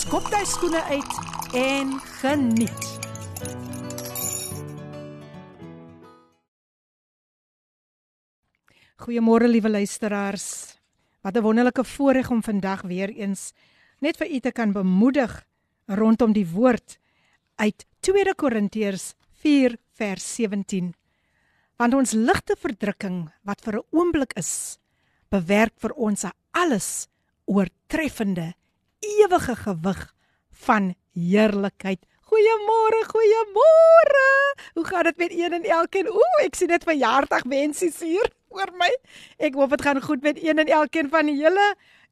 skop jy skoene uit en geniet. Goeiemôre liewe luisteraars. Wat 'n wonderlike voorreg om vandag weer eens net vir u te kan bemoedig rondom die woord uit 2 Korintiërs 4 vers 17. Want ons ligte verdrukking wat vir 'n oomblik is, bewerk vir ons 'n alles oortreffende ewige gewig van heerlikheid. Goeiemôre, goeiemôre. Hoe gaan dit met een en elkeen? Ooh, ek sien net verjaardagwensies hier oor my. Ek hoop dit gaan goed met een en elkeen van julle.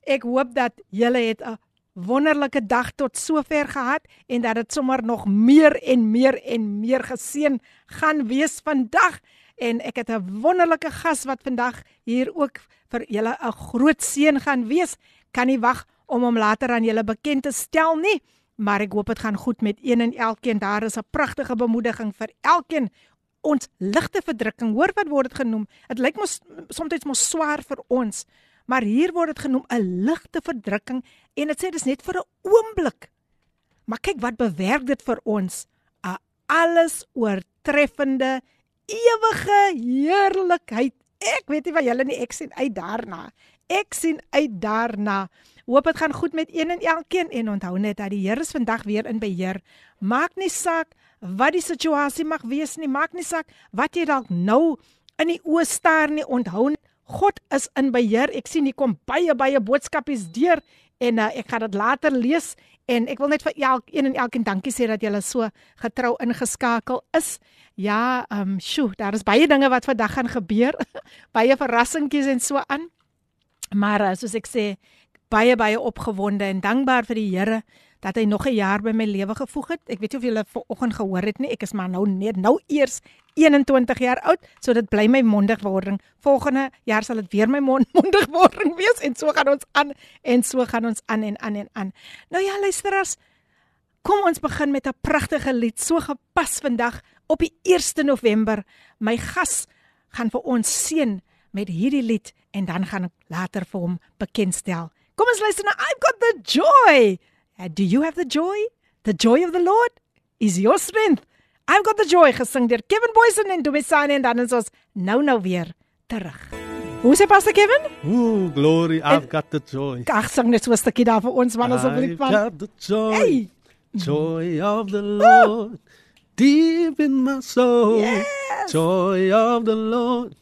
Ek hoop dat julle het 'n wonderlike dag tot sover gehad en dat dit sommer nog meer en meer en meer geseën gaan wees vandag. En ek het 'n wonderlike gas wat vandag hier ook vir julle 'n groot seën gaan wees. Kan nie wag hom later aan julle bekend te stel nie, maar ek hoop dit gaan goed met een en elkeen. Daar is 'n pragtige bemoediging vir elkeen. Ons ligte verdrukking, hoor wat word dit genoem? Dit lyk mos soms mos swaar vir ons, maar hier word dit genoem 'n ligte verdrukking en dit sê dis net vir 'n oomblik. Maar kyk wat bewerk dit vir ons? 'n alles oortreffende ewige heerlikheid. Ek weet nie wat julle nie ek sien uit daarna. Ek sien uit daarna. Hoop dit gaan goed met een en elkeen en onthou net dat die Here is vandag weer in beheer. Maak nie saak wat die situasie mag wees nie, maak nie saak wat jy dalk nou in die oë staar nie. Onthou net God is in beheer. Ek sien hier kom baie baie boodskapies deur en uh, ek gaan dit later lees en ek wil net vir elkeen en elkeen dankie sê dat julle so getrou ingeskakel is. Ja, ehm um, sjoe, daar is baie dinge wat vandag gaan gebeur. baie verrassingkies en so aan. Maar uh, soos ek sê, baie baie opgewonde en dankbaar vir die Here dat hy nog 'n jaar by my lewe gevoeg het. Ek weet nie of julle vanoggend gehoor het nie. Ek is maar nou net nou eers 21 jaar oud, so dit bly my mondigwording. Volgende jaar sal dit weer my mond mondigwording wees en so gaan ons aan en so gaan ons aan en aan en aan. Nou ja, luisteraars, kom ons begin met 'n pragtige lied, so gepas vandag op die 1 November. My gas gaan vir ons seën met hierdie lied en dan gaan ek later vir hom bekendstel. Kom ons luister na I've got the joy. Uh, do you have the joy? The joy of the Lord is your strength. I've got the joy gesing deur Kevin Boysen en Domisane en dan is ons nou nou weer terug. Hoe sê Pastor Kevin? Ooh, glory, I've en, got the joy. Ag, sing net so 'n stukkie daar vir ons man asseblief man. I've got the joy. Hey. Joy of the Lord oh. deep in my soul. Yes. Joy of the Lord.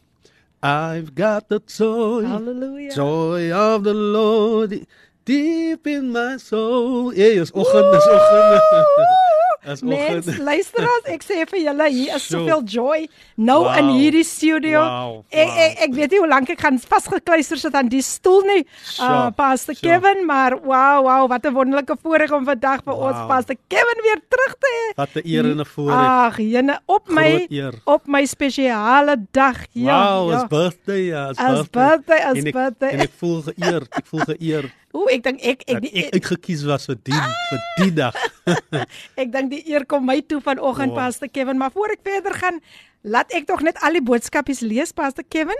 I've got the joy, Hallelujah. joy of the Lord deep in my soul. Ja, is oggend, is oggend. As. Mens, luister as ek sê vir julle, hier is soveel joy nou wow. in hierdie studio. Wow. Ek, ek ek weet nie hoe lank ek gaan vasgekluister sit aan die stoel nie. Uh Pastor sure. Kevin, maar wow, wow, wat 'n wonderlike voorreg om vandag vir wow. ons Pastor Kevin weer terug te hê. Wat 'n eer en 'n voorreg. Ag, jene op my op my spesiale dag. Ja. Wow, ja. it's birthday, ja, it's birthday. As birthday, as en ek, birthday. En ek voel geëerd, ek voel geëerd. Ooh, ek dink ek ek ek, ek uitgekies was vir die ah! vir die dag. ek dink die eer kom my toe vanoggend oh. Pastor Kevin, maar voor ek verder gaan, laat ek tog net al die boodskapies lees Pastor Kevin.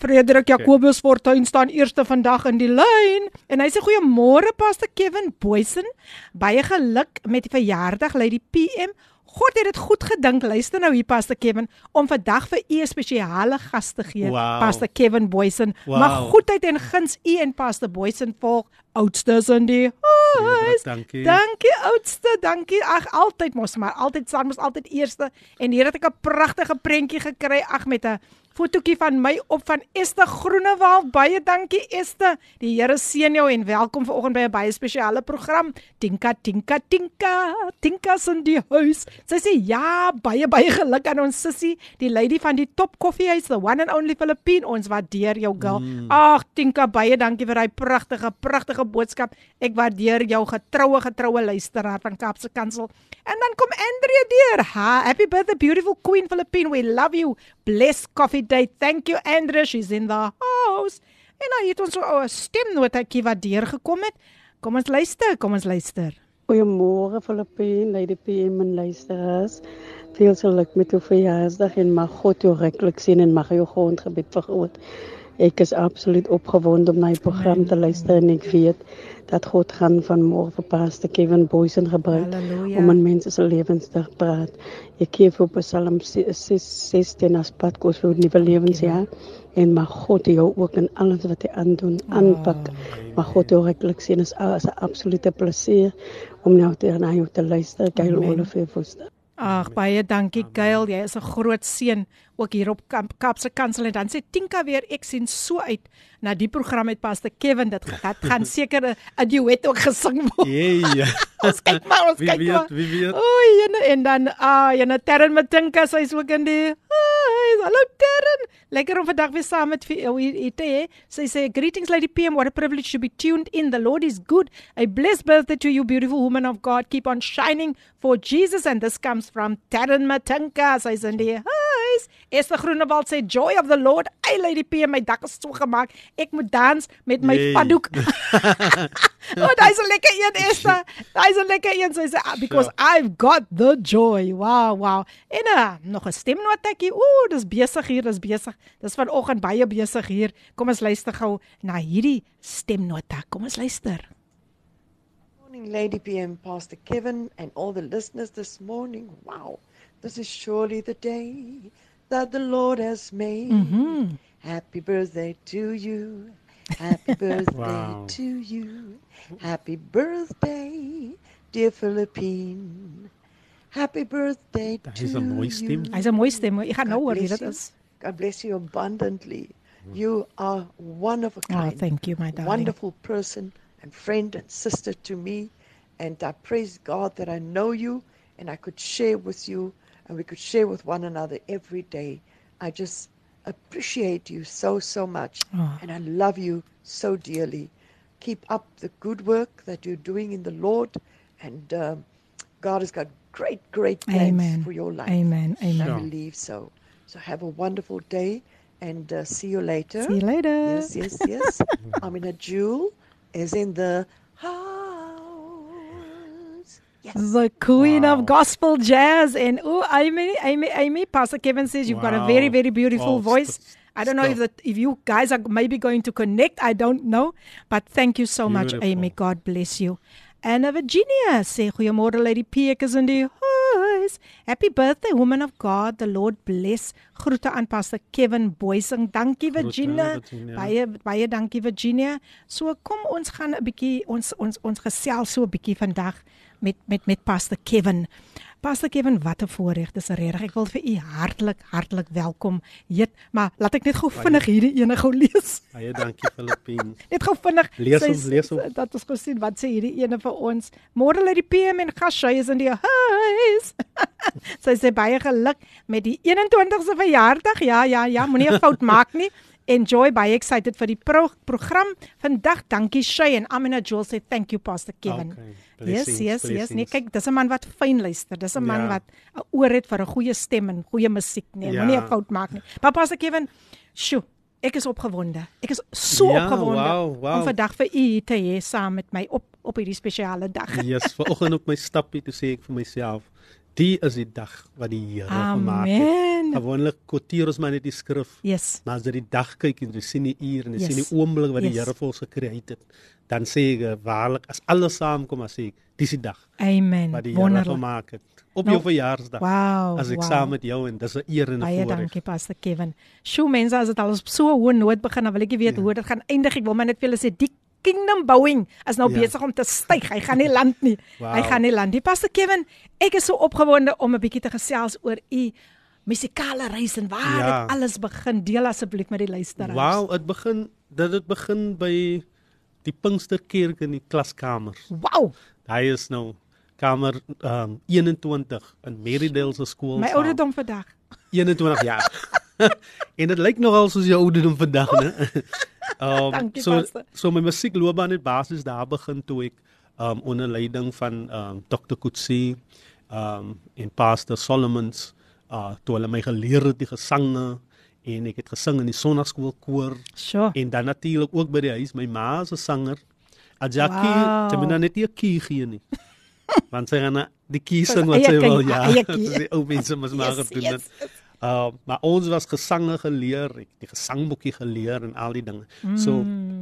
Frederik Jacobus okay. Fortuin staan eerste vandag in die lyn en hy sê goeiemôre Pastor Kevin Boysen. Baie geluk met die verjaardag lei die PM. God het dit goed gedink. Luister nou hier Pastor Kevin om vandag vir u 'n spesiale gas te gee. Wow. Pastor Kevin Boysen. Wow. Mag goedheid en guns u en Pastor Boysen volg oudstes in die huis. Ja, dankie. Dankie oudste. Dankie. Ag altyd mos maar altyd staan mos altyd eerste en hier het ek 'n pragtige prentjie gekry ag met 'n fotootjie van my op van Esther Groenewald. Baie dankie Esther. Die Here seën jou en welkom vanoggend by 'n baie spesiale program. Tinka Tinka Tinka. Tinka's in die huis. Sy sê ja, baie baie geluk aan ons sussie, die lady van die Top Koffiehuis, the one and only Philippine. Ons waardeer jou girl. Mm. Ag Tinka, baie dankie vir daai pragtige pragtige boodskap. Ek waardeer jou getroue getroue luisteraar van Kaapse Kansel. En dan kom Andrea deur. Ha, happy birthday beautiful Queen Philippine. We love you. Bless Coffee Day. Thank you Andrea. She's in the house. En nou het ons so 'n stemnotetjie wat deurgekom het. Kom ons luister, kom ons luister. Goeiemôre Filippine, Lady PM en luisteraars. Veel geluk met uw verjaarsdag en mag God u ryklik sien en mag u grondgebied vergroot. Ek is absoluut opgewonde om na die program te luister en ek weet dat God gaan van môre vir Pastor Kevin Boysen gebruik Halleluja. om in mense se lewens te praat. Ek gee vir Psalm 16 as padkos vir nuwe lewensjaar en mag God jou ook in alles wat jy aandoen aanpak. Mag God jou ryklik sien is is 'n absolute plesier om nou te na jou te luister. Gail Amen. Oliver Foster. Ag baie dankie Gail, jy is 'n groot seun ook hier op Kamp, Kaapse Kansel en dan sê Tinka weer ek sien so uit na die program met Pastor Kevin dit dit gaan seker 'n- duet ook gesing word. Jee. Ons kyk maar, ons Wie kyk weet, maar. wie weet. Oei, en, en dan ah, ja, Terren Matinka, sy's ook in die Hi, hallo Terren. Lekker om vandag weer saam met hier te hê. Sy sê greetings Lady PM, what a privilege to be tuned in. The Lord is good. A blessed birthday to you beautiful woman of God. Keep on shining for Jesus and this comes from Terren Matinka. Sy's in die huis. Esther Groenewald sê joy of the Lord. Hey Lady PM, my dak is so gemaak. Ek moet dans met my Yay. paddoek. oh, daai's 'n lekker een Esther. Daai's 'n lekker een. Sy sê ah, because I've got the joy. Wow, wow. En uh, nog 'n stemnotetjie. Ooh, dis besig hier, dis besig. Dis vanoggend baie besig hier. Kom ons luister gou na hierdie stemnota. Kom ons luister. morning, Lady PM, Pastor Kevin, and all the listeners this morning. Wow, this is surely the day that the Lord has made. Mhm. Happy birthday to you. Happy birthday Wow. to you. Happy birthday, dear Philippine. Happy birthday Dat to is een mooie stem. you. Hy's 'n mooi stem. Ek gaan nou God hoor wie bless dit you. is. God bless you abundantly. You are one of a kind. Oh, kind. thank you, my darling. wonderful person and friend and sister to me. And I praise God that I know you and I could share with you and we could share with one another every day. I just appreciate you so, so much. Oh. And I love you so dearly. Keep up the good work that you're doing in the Lord. And um, God has got great, great plans Amen. for your life. Amen. And I Amen. believe so. So have a wonderful day and uh, see you later. See you later. Yes, yes, yes. I'm in a Jewel is in the house. Yes. The queen Wow. of gospel jazz and oh Amy Amy Amy Pastor Kevin says you've got a very Wow. very beautiful Wow, voice. st- I don't know if that if you guys are maybe going to connect. I don't know, but thank you so much, Beautiful. Amy. God bless you. Anna Virginia sê goeiemôre Lady P ek is in die huis. Happy birthday woman of God. The Lord bless. Groete aan Pastor Kevin Boysing. Dankie Groete. Virginia. Baie baie dankie Virginia. So kom ons gaan 'n bietjie ons ons ons gesels so 'n bietjie vandag met met met Pastor Kevin. Pastor Kevin, wat 'n voorreg. Dis regtig. Ek wil vir u hartlik hartlik welkom heet, maar laat ek net gou vinnig hierdie ene gou lees. Baie dankie Filippine. Net gou vinnig. Lees hom, lees hom. Dat ons gesien wat sê hierdie ene vir ons. Môre lê die PM en Gashay is in die huis. Sy sê baie geluk met die 21ste verjaardag. Ja, ja, ja, moenie 'n fout maak nie. Enjoy baie excited vir die pro program vandag. Dankie Shay en Amina Joel sê thank you Pastor Kevin. Okay, Yes, blessings, yes, yes. Nee, kyk, dis 'n man wat fyn luister. Dis 'n man Ja. wat 'n oor het vir 'n goeie stem en goeie musiek. Nee, Ja. moenie 'n fout maak nie. Maar Pastor Kevin, sjoe, ek is opgewonde. Ek is so Ja, opgewonde wow, wow. om vandag vir u te hê saam met my op op hierdie spesiale dag. Yes, vanoggend op my stappie toe sê ek vir myself, die is die dag wat die Here gemaak het. Gewoonlik kwoteer ons maar net die skrif. Yes. Maar as jy die dag kyk en jy sien die uur en jy Yes. sien die oomblik wat die Yes. Here vir ons gekreë het, dan sê ek eh, waarlik as alles saamkom as ek dis die dag Amen. wat die Here Wonderlik. gemaak het op Nou, jou verjaarsdag. Wow. As ek wow. saam met jou en dis 'n eer en 'n Baie voorreg. dankie Pastor Kevin. Sjoe mense, as dit al op so 'n hoë noot begin, dan wil ek nie weet ja. hoe dit gaan eindig. Ek wil maar net vir julle sê die kingdom bouing is nou Ja. besig om te styg. Hy gaan nie land nie. Wow. Hy gaan nie land nie. Pastor Kevin, ek is so opgewonde om 'n bietjie te gesels oor u musikale reis en waar Ja. dit alles begin? Deel asseblief met die luisteraars. Wow, dit begin dit het begin by die Pinksterkerk in die klaskamers. Wow. Hy is nou kamer um 21 in Merridale se skool. My ouderdom vandag. 21 jaar. en dit lyk nogal soos jou ouderdom vandag, né? Um Dankie, so pastor. so my musiekloopbaan het basies daar begin toe ek um onder leiding van um Dr. Kutsi um en Pastor Solomons uh toe hulle my geleer het die gesange en ek het gesing in die sonnaarskoolkoor Sjoe. en dan natuurlik ook by die huis my ma 'n sanger. Ajaki, Wow. nou net nie 'n kie gee nie. Want sy gaan die kie sing wat sy wil ja. die ou mense mos maar Yes, gedoen yes, het. Uh, maar ons was gesange geleer, ek die gesangboekie geleer en al die dinge. Mm. So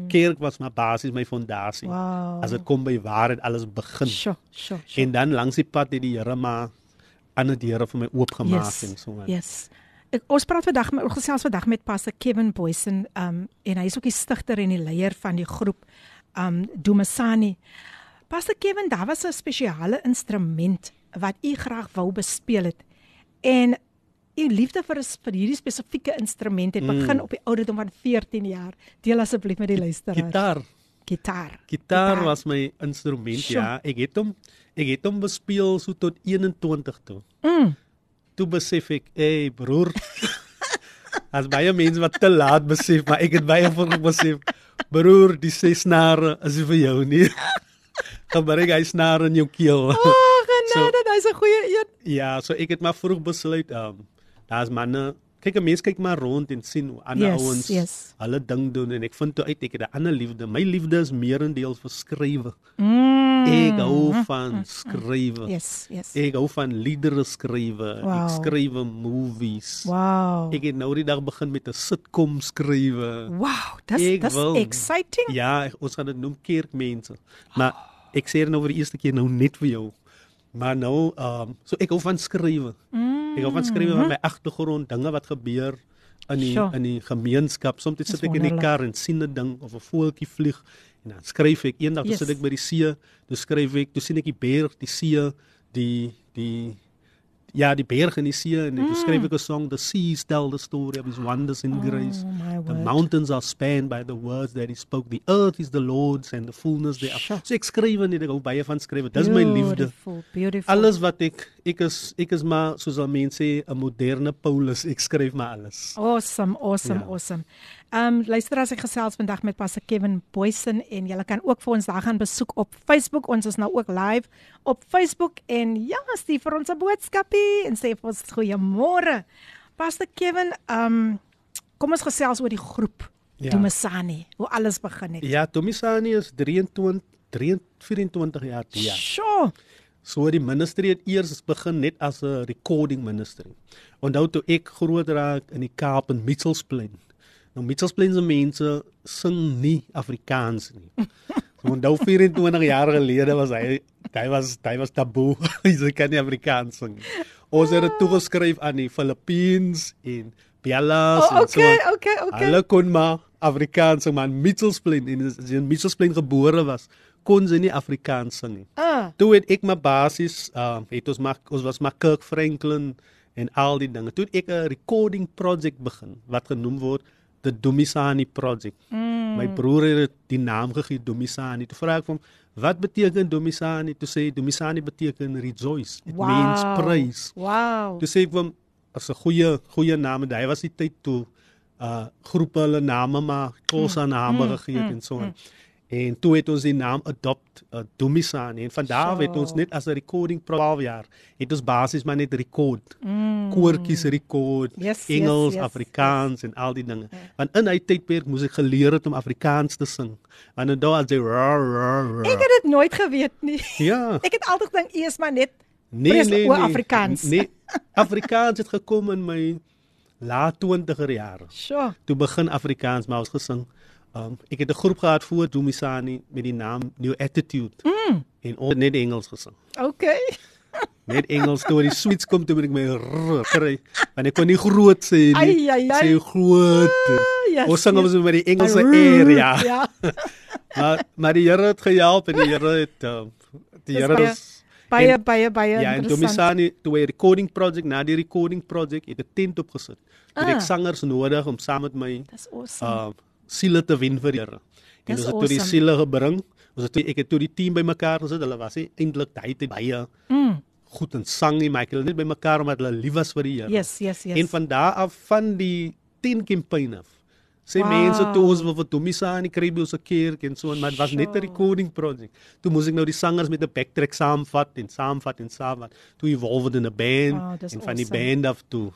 kerk was maar basies my fondasie. Wow. As dit kom by waar dit alles begin. Sjoe, sjoe, sjoe. En dan langs die pad het die Here maar ander deure vir my oopgemaak Yes, en so aan. Yes. Ek, ons praat vandag met ons gesels vandag met Pastor Kevin Boysen um en hy is ook die stigter en die leier van die groep um Dumasani. Pastor Kevin, daar was 'n spesiale instrument wat u graag wou bespeel het. En u liefde vir 'n vir hierdie spesifieke instrument het begin Mm. op die ouderdom van 14 jaar. Deel asseblief met die luisteraars. Gitaar. Gitaar. Gitaar was my instrument, Sjoe. ja. Ek het hom ek het hom bespeel so tot 21 toe. Mm. Toe besef ek, "Hey broer, as baie mense wat te laat besef, maar ek het baie vroeg besef, broer, die ses snare is nie vir jou nie. Gebruik hy snare in jou keel." Oh, genade, so, hy's 'n goeie een. Ja, so ek het maar vroeg besluit, um, daar's manne Kyk, 'n mens kyk maar rond en sien hoe ander Yes, ouens yes. hulle ding doen en ek vind toe uit ek het 'n ander liefde. My liefde is meerendeels vir skrywe. Mm. Ek hou van skrywe. Yes, yes. Ek hou van liedere skrywe. Wow. Ek skrywe movies. Wow. Ek het nou die dag begin met 'n sitcom skrywe. Wow, dis dis exciting. Ja, ons gaan dit noem kerkmense. Maar ek sê dit nou vir die eerste keer nou net vir jou. Maar nou, ehm um, so ek hou van skrywe. Mm. Ek hou van skrywe van my agtergrond, dinge wat gebeur in die Sure. in die gemeenskap. Soms sit ek in die kar en sien 'n ding of 'n voeltjie vlieg en dan skryf ek. Eendag Yes. sit ek by die see, toe skryf ek, toe sien ek die berg, die see, die die ja, die berg en die see en toe skryf ek 'n song, the seas tell the story of his wonders and grace. Mm. Oh The mountains are spanned by the words that he spoke. The earth is the Lord's and the fullness thereof. Sure. So ek skryf net ek hou baie van skryf. Dis my liefde. Beautiful. Alles wat ek ek is ek is maar soos al mense 'n moderne Paulus. Ek skryf maar alles. Awesome, awesome, Ja. awesome. Ehm um, luister as ek gesels vandag met Pastor Kevin Boysen en julle kan ook vir ons daar gaan besoek op Facebook. Ons is nou ook live op Facebook en ja, stuur vir ons 'n boodskapie en sê vir ons goeiemôre. Pastor Kevin, ehm um, kom ons gesels oor die groep Ja. Dumasani, hoe alles begin het. Ja, Tomisani is 23 24 jaar toe, ja. Sjoe. So die ministry het eers begin net as 'n recording ministry. Onthou toe ek groot raak in die Kaap in Mitchellsplein. Nou Mitchellsplein se mense sing nie Afrikaans nie. So onthou 24 jaar gelede was hy hy was hy was taboe. hy kan nie Afrikaans sing nie. Ons het dit toegeskryf aan die Filippines en Bielas Oh, en so. okay, okay, okay. Hulle kon maar Afrikaans sing, maar in Mitchellsplein en as in Mitchellsplein gebore was, kon sy nie Afrikaans sing nie. Ah, Toe het ek my basies uh het ons maar ons was maar Kirk Franklin en al die dinge. Toe ek 'n recording project begin wat genoem word the Dumisani project. Mm. My broer het die naam gegee Dumisani. Toe vra ek hom wat beteken Dumisani? Toe sê hy Dumisani beteken rejoice. It wow. means praise. Wow. Toe sê ek hom as 'n goeie goeie naam en hy was die tyd toe uh groepe hulle name maar Xhosa name mm, gegee mm, en so aan. Mm. En toe het ons die naam adopt uh, Dumisani en van daar af het ons net as 'n recording pro 12 jaar het ons basies maar net record. Mm. Koortjies record, Yes, yes, Engels, yes, Afrikaans yes. en al die dinge. Want in hy tydperk moes ek geleer het om Afrikaans te sing. Want dan as jy Ek het dit nooit geweet nie. Ja. Ek het altyd gedink is maar net Nee Pres- nee o, nee. Afrikaans. Nee. Afrikaans het gekom in my laat 20er jare. Sjoe. Toe begin Afrikaans maar ons gesing. Um, ek het 'n groep gehad voor Dumisani met die naam New Attitude. Mm. En ons net Engels gesing. Okay. Net Engels toe die sweets kom toe moet ek my kry. Want ek kon nie groot sê Ai, nie. ai, ai. Sê groot. yes, ons sing yes. ons met die Engelse R ja. Ja. maar maar die Here het gehelp en die Here het uh, die Here is Baie En- baie baie Ja, en toe interessant. Misani, toe 'n recording project, na die recording project, het 'n tent opgesit. Ah. ek sangers nodig om saam met my Dis awesome. uh siele te wen vir die Here. En ons het toe die awesome. siele gebring. Ons het toe ek het toe die team bymekaar gesit. Hulle was nie eintlik daai tyd baie Mm. goed in sang nie, maar ek het hulle net bymekaar omdat hulle lief was vir die Here. Yes, yes, yes. En van daar af van die 10 campaign af. Sê Wow. mense toe ons wil vir Tomisa en die Krebio se kerk en so en maar dit was net 'n recording project. Toe moes ek nou die sangers met 'n backtrack saamvat en saamvat en saamvat. Toe evolve in 'n band Wow, en van die awesome. band af toe.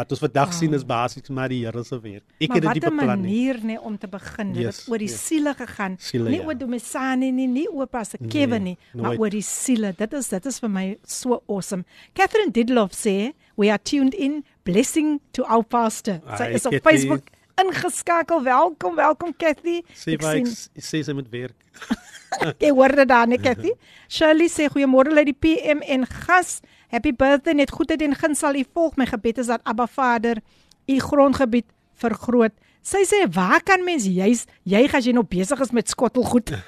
Wat ons vandag Wow. sien is basies maar die Here se werk. Ek maar het dit wat nie 'n beplan nie. manier nê om te begin. Dit Yes, het oor die yes. siele gegaan. Siele, nie ja. oor Domisani nie, nie oor Pastor Kevin nie, maar nooit. oor die siele. Dit is dit is vir my so awesome. Catherine Didloff sê, "We are tuned in, blessing to our pastor." Sy Ai, is op. Facebook ingeskakel. Welkom, welkom Cathy. Sê Ek sien- ek sê sy moet werk. Jy hoor dit daar, net Cathy. Shirley sê goeiemôre uit die PM en gas. Happy birthday net goedheid en guns sal u volg. My gebed is dat Abba Vader u grondgebied vergroot. Sy sê waar kan mens juis jy as jy nog besig is met skottelgoed?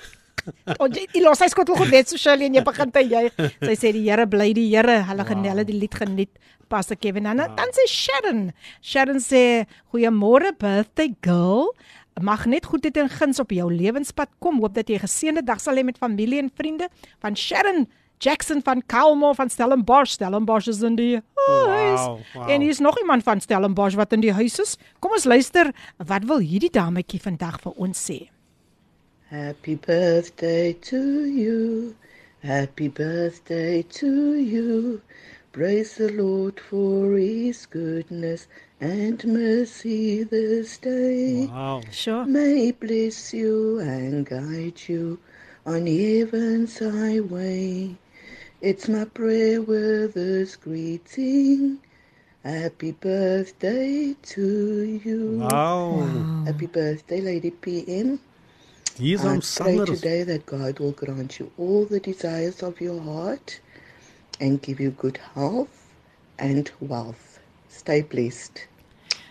O jy jy los hy skottelgoed net so Shirley en jy begin te juig. Sy sê die Here bly die Here. Hulle wow. hulle die lied geniet. Pastor Kevin en wow. dan sê Sharon. Sharon sê goeiemôre birthday girl. Mag net goedheid en guns op jou lewenspad kom. Hoop dat jy 'n geseënde dag sal hê met familie en vriende. Van Sharon Jackson van Kalmo van Stellenbosch. Stellenbosch is in die huis. Wow, wow. En hier is nog iemand van Stellenbosch wat in die huis is. Kom ons luister. Wat wil hierdie dametjie vandag vir ons sê? Happy birthday to you. Happy birthday to you. Praise the Lord for his goodness and mercy this day. Wow. Sure. May he bless you and guide you on heaven's highway. It's my prayer with this greeting. Happy birthday to you. Wow. Happy birthday, Lady PM. Hier is I ons pray sangers. today that God will grant you all the desires of your heart and give you good health and wealth. Stay blessed.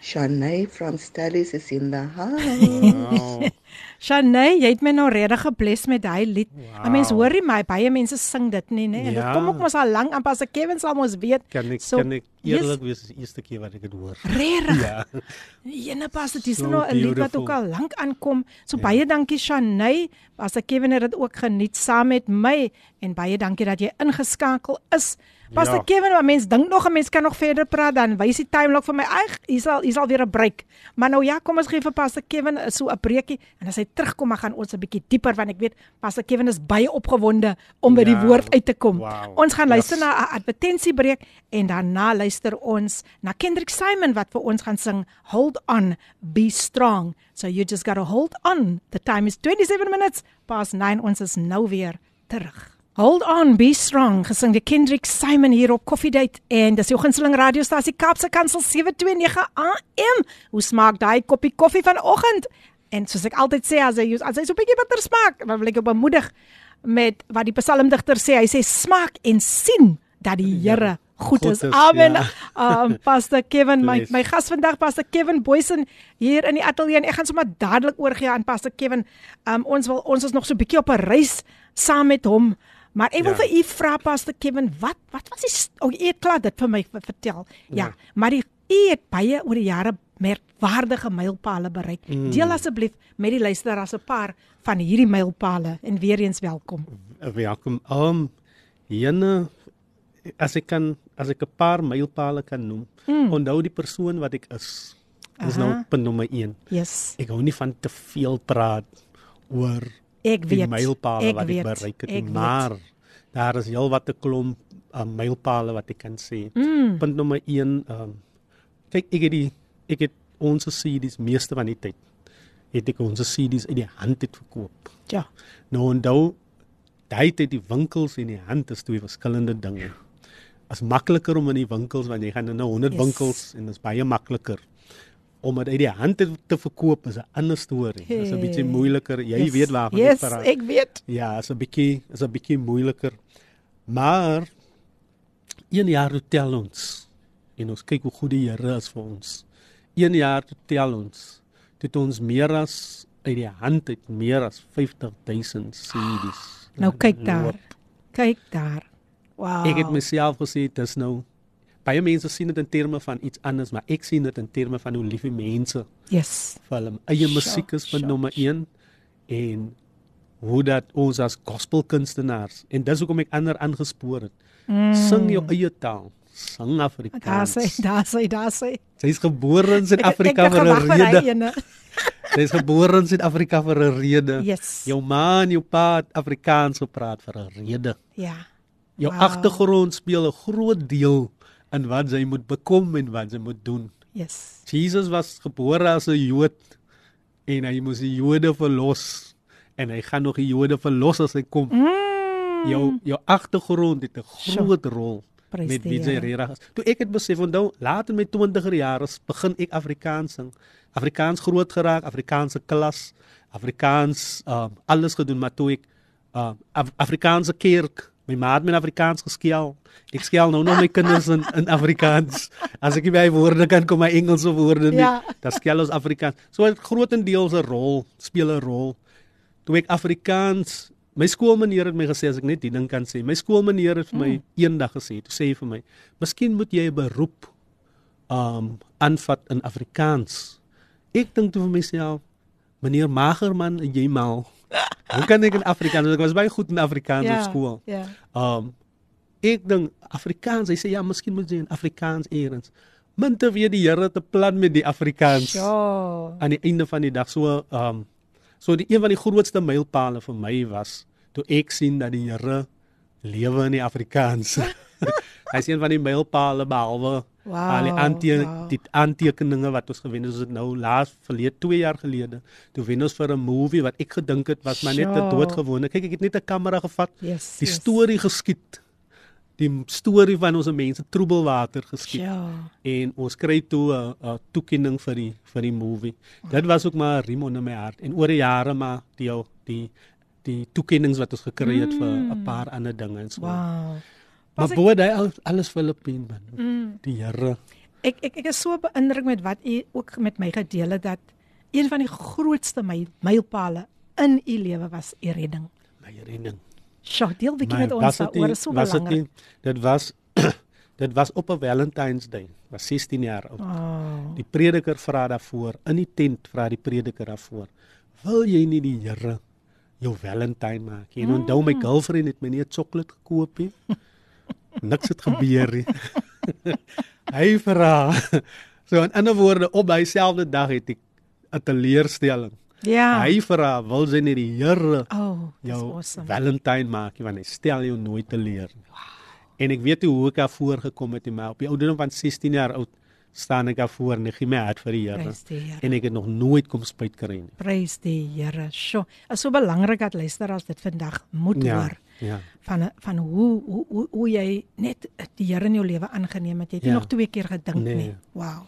Shanae from Stellies is in the house. Wow. Shanae, jy het my nou regtig gebless met daai lied. Wow. 'n Mens hoor nie my baie mense sing dit nie, né? En dit Ja. kom ook mos al lank aan pas Kevin sal mos weet. Kan ek So, kan ek yes. eerlik wees, dis die eerste keer wat ek dit hoor. Regtig. Ja. Ene pas dit is So nou 'n lied wat ook al lank aankom. So Ja. baie dankie Shanae. Pas Kevin het dit ook geniet saam met my en baie dankie dat jy ingeskakel is. Pas Ja. Kevin, maar mens dink nog 'n mens kan nog verder praat dan wys die timelock vir my. Ag, hier sal hier sal weer 'n breek. Maar nou ja, kom ons gee vir Pas Kevin eh, so 'n breekie en as hy terugkom, dan gaan ons 'n bietjie dieper want ek weet Pas Kevin is baie opgewonde om by die Ja. woord uit te kom. Wow. Ons gaan luister Yes. na 'n advertensiebreek en daarna luister ons na Kendrick Simon wat vir ons gaan sing Hold on, be strong. So you just got to hold on. The time is 27 minutes past 9. Ons is nou weer terug. Hold on, be strong. Gesing deur Kendrick Simon hier op Coffee Date en dis jou gunsteling radiostasie Kaapse Kansel 729 AM. Hoe smaak daai koppie koffie vanoggend? En soos ek altyd sê as hy as hy so 'n bietjie bitter smaak, dan wil ek jou bemoedig met wat die psalmdigter sê. Hy sê smaak en sien dat die Here goed is. Goed is, Amen. ja. Um Pastor Kevin, my my gas vandag Pastor Kevin Boysen hier in die ateljee en ek gaan sommer dadelik oorgie aan Pastor Kevin. Um ons wil ons is nog so 'n bietjie op 'n reis saam met hom. Maar ek wil Ja. vir u vra Pastor Kevin, wat wat was die st- o, u het klaar dit vir my ver- vertel. Ja, Ja. maar die u het baie oor die jare merkwaardige mylpale bereik. Mm. Deel asseblief met die luisteraars 'n paar van hierdie mylpale en weer eens welkom. Welkom. Um Jenne as ek kan as ek 'n paar mylpale kan noem. Mm. Onthou die persoon wat ek is. Dis Aha. nou punt nommer 1. Yes. Ek hou nie van te veel praat oor Ek die weet. mylpale ek wat weet, ek bereik het, ek nie, weet. maar daar is heelwat 'n klomp uh, mylpale wat ek kan sê. Mm. Punt nommer 1, um kyk ek het die ek het ons CD's meeste van die tyd het ek ons CD's uit die hand het verkoop. Ja. Nou onthou daai tyd die winkels en die hand is twee verskillende dinge. As makliker om in die winkels want jy gaan nou 100 Yes. yes. winkels en dit is baie makliker. Om dit uit die hand te, te verkoop is 'n ander storie. Dit is 'n bietjie Hey. moeiliker. Jy yes. weet waarvan yes, ek praat. ek weet. Ja, is 'n bietjie is 'n bietjie moeiliker. Maar een jaar toe tel ons en ons kyk hoe goed die Here is vir ons. Een jaar toe tel ons. Het ons meer as uit die hand uit meer as 50000 CD's. Nou kyk daar. loop. Kyk daar. Wow. Ek het myself gesê dis nou baie mense sien dit in terme van iets anders, maar ek sien dit in terme van hoe lief die mense Yes. vir hulle eie musiek is van nommer 1 en hoe dat ons as gospelkunstenaars en dis hoekom ek ander aangespoor het. Mm. Sing jou eie taal. Sing Daar Afrikaans. sê, daar sê, daar sê. Sy's gebore in Suid-Afrika vir 'n rede. ene. Sy's gebore in Suid-Afrika vir 'n rede. Yes. Jou ma en jou pa het Afrikaans gepraat vir 'n rede. Ja. Jou Wow. agtergrond speel 'n groot deel in wat jy moet bekom en wat jy moet doen. Yes. Jesus was gebore as 'n Jood en hy moes die Jode verlos en hy gaan nog die Jode verlos as hy kom. Mm. Jou jou agtergrond het 'n Sure. groot rol Prys met wie jy reg is. Toe ek het besef onthou laat in my 20er jare begin ek Afrikaans sing. Afrikaans groot geraak, Afrikaanse klas, Afrikaans um, alles gedoen maar toe ek uh, Af Afrikaanse kerk, my ma het my in Afrikaans geskel. Ek skel nou nog my kinders in in Afrikaans. As ek nie by woorde kan kom my Engelse woorde nie, Ja. dan skel ons Afrikaans. So dit grootendeels 'n rol, speel 'n rol. Toe ek Afrikaans My skoolmeneer het my gesê as ek net die ding kan sê. My skoolmeneer het vir my mm. eendag gesê, toe sê hy vir my, "Miskien moet jy 'n beroep um aanvat in Afrikaans." Ek dink toe vir myself, "Meneer Magerman, jy mal. Hoe kan ek in Afrikaans? Want Ek was baie goed in Afrikaans Ja. op skool." Ja. Um ek dink Afrikaans, hy sê ja, miskien moet jy in Afrikaans eers. Min te weet die Here te plan met die Afrikaans Ja. aan die einde van die dag so um so die een van die grootste mylpale vir my was toe ek sien dat die Here lewe in die Afrikaans. Hy is een van die mylpale behalwe Wow, al die ante wow. die aantekeninge wat ons gewen het, ons het nou laas verlede 2 jaar gelede toe wen ons vir 'n movie wat ek gedink het was maar net 'n doodgewone. Kyk, ek het net 'n kamera gevat, Yes. die yes. storie geskiet. Die storie van ons mense troebelwater geskiet Ja. en ons kry toe 'n uh, toekenning vir die vir die movie. Dit was ook maar riem onder my hart en oor die jare maar die die die toekennings wat ons gekry het vir 'n paar ander dinge en so. Wow. Maar ek- bo daai al- alles Filippien man. Mm. Die Here. Ek ek ek is so beïndruk met wat u ook met my gedeel het dat een van die grootste my mylpale in u lewe was u redding. My redding. Sjoe, deel bietjie met ons dit daaroor, is so was dit belangrik. nie- Dit was dit was op 'n Valentine's Day. Was 16 jaar oud. Oh. Die prediker vra daarvoor in die tent vra die prediker daarvoor. Wil jy nie die Here jou Valentine maak? nie?" En onthou Mm. my girlfriend het my nie 'n sjokolade gekoop nie. Niks het gebeur nie. Hy vra. So in ander woorde op daai selfde dag het ek 'n teleurstelling. Ja. Hy vra, wil jy nie die Here Oh, jou awesome. Valentine maak nie, want hy stel jou nooit teleur nie. En ek weet hoe ek daar voorgekom het nie, maar op die ouderdom van 16 jaar oud staan ek daar voor en ek gee my hart vir die Here. Die Here. En ek het nog nooit kom spyt kry nie. Prys die Here. Sjoe, is so belangrik dat luisteraars dit vandag moet Ja. hoor Ja. van van hoe hoe hoe, hoe jy net die Here in jou lewe aangeneem het. Jy het nie Ja. nog twee keer gedink Nee. nie. Wow.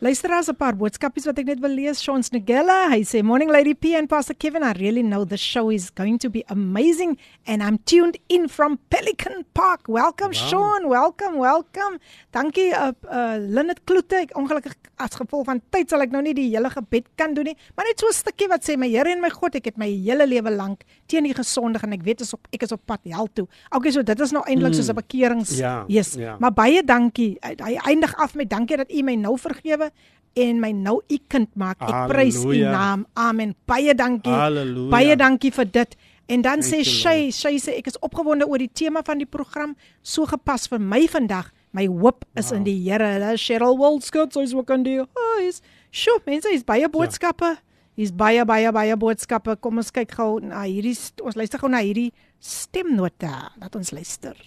Luisteraars 'n paar boodskapies wat ek net wil lees. Sean Snegella, hy sê morning lady P and Pastor Kevin, I really know the show is going to be amazing and I'm tuned in from Pelican Park. Welcome wow. Sean, welcome, welcome. Dankie uh, uh Linnet Kloete. Ek ongelukkig as gevolg van tyd sal ek nou nie die hele gebed kan doen nie, maar net so 'n stukkie wat sê my Here en my God, ek het my hele lewe lank teen U gesondig en ek weet is op ek is op pad hel toe. Okay, so dit is nou eintlik soos 'n bekerings. Ja, yes. ja. Maar baie dankie. Hy eindig af met dankie dat U my nou vergewe en my nou U kind maak. Ek prys U Halleluja. naam. Amen. Baie dankie. Halleluja. Baie dankie vir dit. En dan sê Thank you, Shay, Shay sê ek is opgewonde oor die tema van die program, so gepas vir my vandag. My hoop is wow. in die Here. Hulle Cheryl Wildskut, soos ook aan die huis. Sjoe, mense, hier's baie boodskappe. Hier's baie baie baie boodskappe. Kom ons kyk gou na hierdie ons luister gou na hierdie stemnota. Laat ons luister.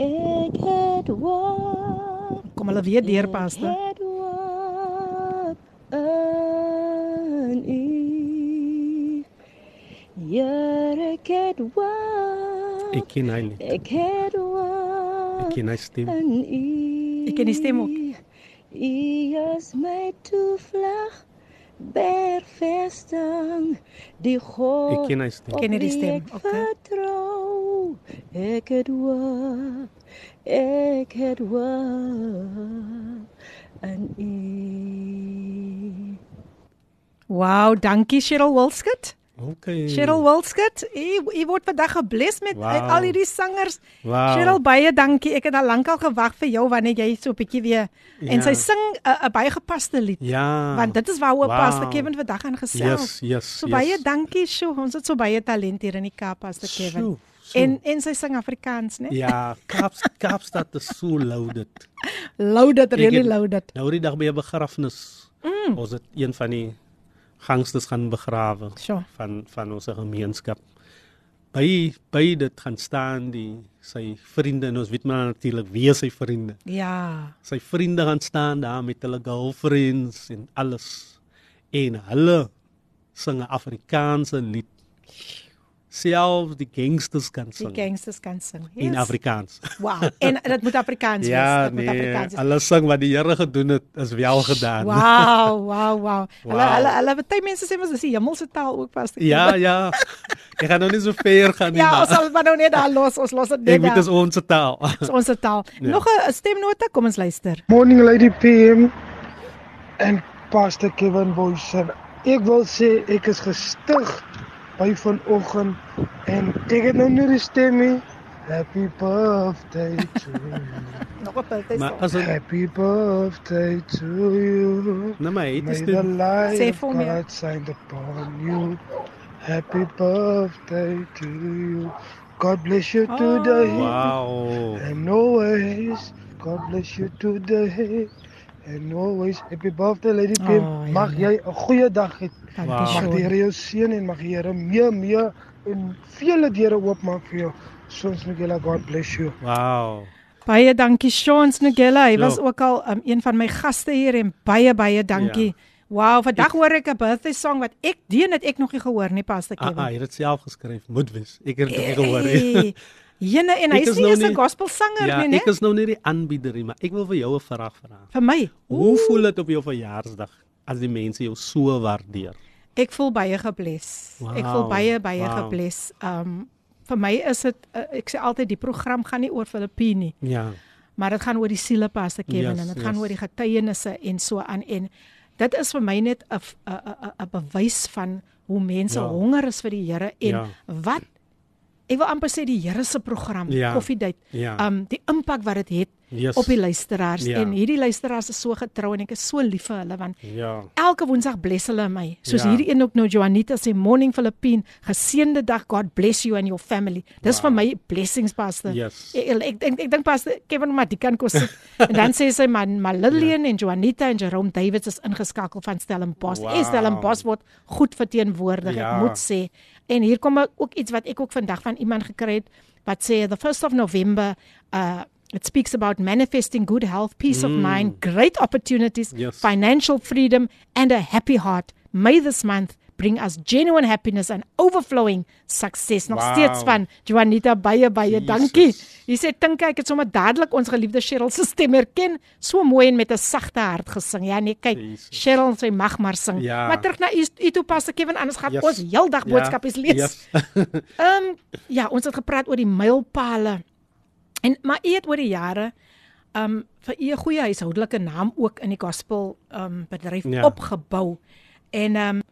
Ek het wat Kom hulle weer deur paste. wat in u. Here, ek het wat Ek ken hy nie. ek het Ek wat ken hy stem. in u. Ek ken die stem ook. U is my toevlug, bergvesting, die God Ek ken hy stem. Ken jy die stem? Ek Okay. vertrou, ek het hoop, ek het hoop in U. Wow, dankie Cheryl Wildskut. Okay. Cheryl Wilskut, u u word vandag gebless met Wow. wow. al hierdie sangers. Wow. Cheryl baie dankie. Ek het al lankal gewag vir jou wanneer jy so 'n bietjie weer en Ja. sy sing 'n 'n baie gepaste lied. Ja. Want dit is waaroor Wow. Pastor Kevin vandag gaan gesels. Yes, yes. So yes. baie dankie, Sjoe. Ons het so baie talent hier in die Kaap, Pastor Kevin. Sjoe, sjoe. En en sy sing Afrikaans, né? Ja, Kaaps Kaapstad is so loaded. Loaded, really loaded. Nou die dag by 'n begrafnis. Mm. Ons het een van die gangsters gaan begrawe Sjoe. van van ons gemeenskap. By by dit gaan staan die sy vriende en ons weet maar natuurlik wie sy vriende. Ja. Sy vriende gaan staan daar met hulle girlfriends en alles. En hulle sing 'n Afrikaanse lied. Selfs die gangsters kan Die sing gangsters kan sing. in Afrikaans. Wow. En dit moet Afrikaans wees. Ja, dit moet nee, Afrikaans wees. hulle sing wat die Here gedoen het, is wel gedaan. Wow, wow, wow. Hulle Wow. hulle hulle baie mense sê mos dis die hemelse taal ook pas. Ja, ja. Ek gaan nou nie so ver gaan nie. Ja, maar ons sal maar nou net daar los. Ons los dit ek net weet daar. dis ons taal. Dis ons taal. Ja. Nog 'n stemnota, kom ons luister. Morning Lady PM en Pastor Kevin Boysen. Ek wil sê ek is gestig by vanoggend en ek het nou nie die stem nie. Happy birthday to you. Nog birthday maar Happy birthday to you. nou maar het May is the dit light of. God shine upon you. Happy birthday to you. God bless you today. wow. And always, God bless you today. And always, happy birthday Lady Pim. Oh, ja, mag ja. jy 'n goeie dag hê. Dankie Wow. Mag die. Here jou seën en mag die Here meer meer en vele deure oopmaak vir jou. Soms Miguel, God bless you. Wow. Baie dankie Sean Snugella. Hy Ja. was ook al um, een van my gaste hier en baie baie dankie. Ja. Wow, vandag hoor ek 'n birthday song wat ek dien het ek nog nie gehoor nie, Pastor Ah, ah, Kevin. jy het dit self geskryf. Moet wees. Ek het dit nie gehoor nie. Jene en hy is is nie nou eens 'n nie- gospel sanger Ja, nie, né? ek is nou nie die aanbieder nie, maar ek wil vir jou 'n vraag vra. Vir my. Hoe voel dit op jou verjaarsdag as die mense jou so waardeer? Ek voel baie gebless. Wow, ek voel baie baie wow. gebless. Um vir my is dit uh, ek sê altyd die program gaan nie oor Filippine nie, Ja. maar dit gaan oor die siele Pastor Kevin Yes, en dit yes. gaan oor die getuienisse en so aan en dit is vir my net 'n 'n 'n bewys van hoe mense Ja. ja. honger is vir die Here en Ja. ja. wat ek wil amper sê die Here se program Ja. Koffiedייט Ja. um die impak wat dit het Yes. op die luisteraars Ja. en hierdie luisteraars is so getrou en ek is so lief vir hulle want Ja. Elke Woensdag bless hulle my. Soos Ja. hierdie een ook nou Joanita sê morning Filippine, geseënde dag, God bless you and your family. Dis wow. vir my blessings pastor. Yes. Ek ek ek, ek dink pastor Kevin maar die kan kos sit. en dan sê sy man maar Lillian ja. en Joanita en Jerome Davids is ingeskakel van Stellenbosch. Wow. Wow. Stellenbosch word goed verteenwoordig, Ja. ek moet sê. En hier kom ook iets wat ek ook vandag van iemand gekry het wat sê the 1st of November uh It speaks about manifesting good health, peace mm. of mind, great opportunities, Yes. financial freedom, and a happy heart. May this month bring us genuine happiness and overflowing success. Nog Wow. steeds van Juanita baie baie Jesus. dankie. Jy sê dink ek het sommer dadelik ons geliefde Cheryl se stem herken, so mooi en met 'n sagte hart gesing. Ja nee, kyk, Jesus. Cheryl sy mag maar sing. Ja. Maar terug na u u toe pas Kevin anders gaan Yes. ons heeldag boodskapies lees. Yes. Ehm um, ja, ons het gepraat oor die mylpale. En maar u het oor die jare um, vir u 'n goeie huishoudelike naam ook in die gospel um, bedryf Ja. opgebou. En um,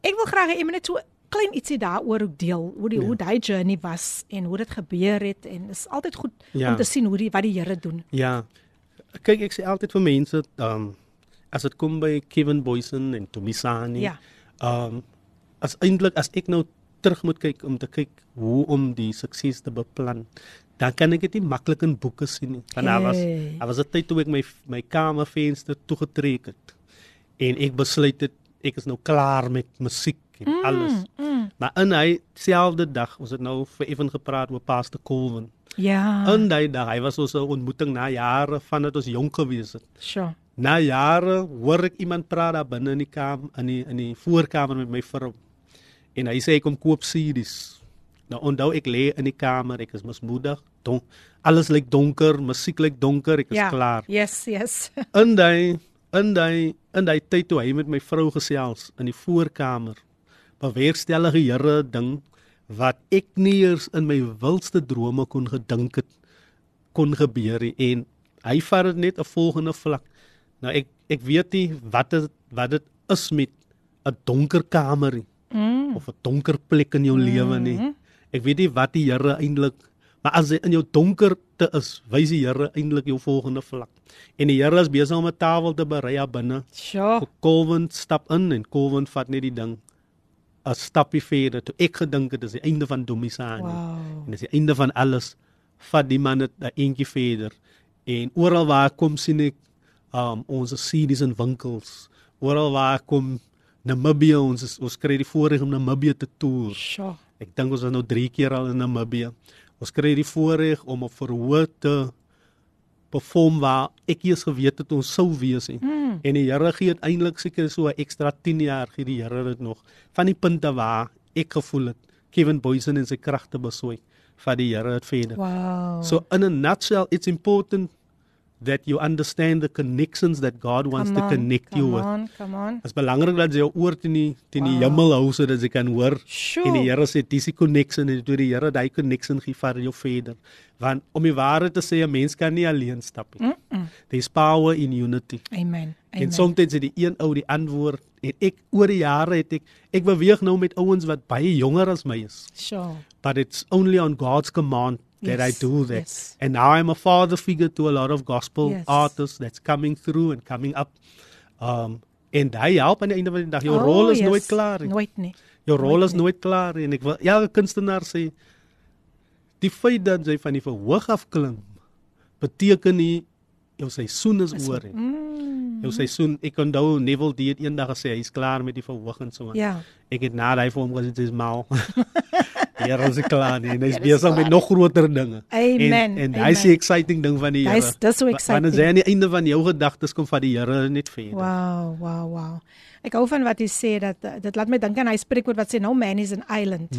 ek wil graag hê jy moet net so klein ietsie daaroor ook deel, hoe die Ja. hoe daai journey was en hoe dit gebeur het en is altyd goed Ja. om te sien hoe die wat die Here doen. Ja. Kyk, ek sê altyd vir mense, um, as dit kom by Kevin Boysen en Tomisani, Ja. um, as eintlik as ek nou terug moet kyk om te kyk hoe om die sukses te beplan, dan kan ek dit nie maklik in boeke sien nie. Want daar was daar was 'n tyd toe ek my my kamervenster toegetrek het en ek besluit het ek is nou klaar met musiek en mm, alles. Mm, Maar in hy selfde dag, ons het nou vir ewen gepraat oor Pastor Colvin. ja. In daai dag, hy was ons ontmoeting na jare vandat ons jonk gewees het. Sure. Na jare hoor ek iemand praat daar binne in die kamer in die in die voorkamer met my vrou. En hy sê hy kom koop series. Nou onthou ek lê in die kamer, ek is mismoedig, donk, alles lyk donker, musiek lyk donker, ek is ja. klaar. Yes, yes. In daai in daai in daai tyd toe hy met my vrou gesels in die voorkamer, bewerkstellige Here ding wat ek nie eers in my wildste drome kon gedink het kon gebeur nie en hy vat dit net 'n volgende vlak. Nou ek ek weet nie wat dit wat dit is met 'n donker kamer nie. Mm. of 'n donker plek in jou lewe nie. Ek weet nie wat die Here eintlik maar as hy in jou donkerte is, wys die Here eintlik jou volgende vlak. En die Here is besig om 'n tafel te berei daar binne. Vir Colvin stap in en Colvin vat net die ding 'n stappie verder. Toe ek gedink het dis die einde van Domisani. Wow. En dis die einde van alles. Vat die man dit 'n eentjie verder. En oral waar kom sien ek um ons CD's in winkels. Oral waar kom Namibië ons is, ons kry die voorreg om Namibië te toer. Sjoe. Ek dink ons is nou 3 keer al in Namibië. Ons kry die voorreg om op verhoor te perform waar ek eers geweet het ons sou wees nie. Mm. En die Here gee uiteindelik seker so 'n ekstra 10 jaar gee die Here dit nog van die punte waar ek gevoel het Kevin Boysen en sy kragte besoek van die Here het verder. Wow. So in a nutshell it's important that you understand the connections that God wants Come to on, connect you come with. on, come on. Dit is belangrik dat jy jou oor teen die teen die Wow. hemel hou sodat jy kan hoor Sjoe. en die Here sê dis die connection en toe die Here daai connection gee vir jou verder. Want om die waarheid te sê 'n mens kan nie alleen stap nie. Mm -mm. There's power in unity. Amen. En Amen. soms het die een ou die antwoord en ek oor die jare het ek ek beweeg nou met ouens wat baie jonger as my is. Sjoe. But it's only on God's command that Yes, I do that. yes. And now I'm a father figure to a lot of gospel Yes. artists that's coming through and coming up. Um en hy help aan die einde van die dag. Jou Oh, rol is yes. nooit klaar nie. Nooit nie. Jou rol nooit is nie. nooit klaar nie. en ek wil elke kunstenaar sê die feit dat jy van die verhoog af klim beteken nie jou seisoen is oor nie. Mm. Jou seisoen, ek onthou Neville die het eendag gesê hy's klaar met die verhoog en so aan. Ja. Ek het na daai vir hom gesê dis mal. Here is klaar nie. en Hy's besig met nog groter dinge. Amen, En en hy's die exciting ding van die Here. Dis- dis so exciting. Wanneer jy aan die einde van jou gedagtes kom van die Here net verder. Wow, wow, wow. Ek hou van wat hy sê dat uh, dit laat my dink aan hy spreekwoord wat sê no man is an island.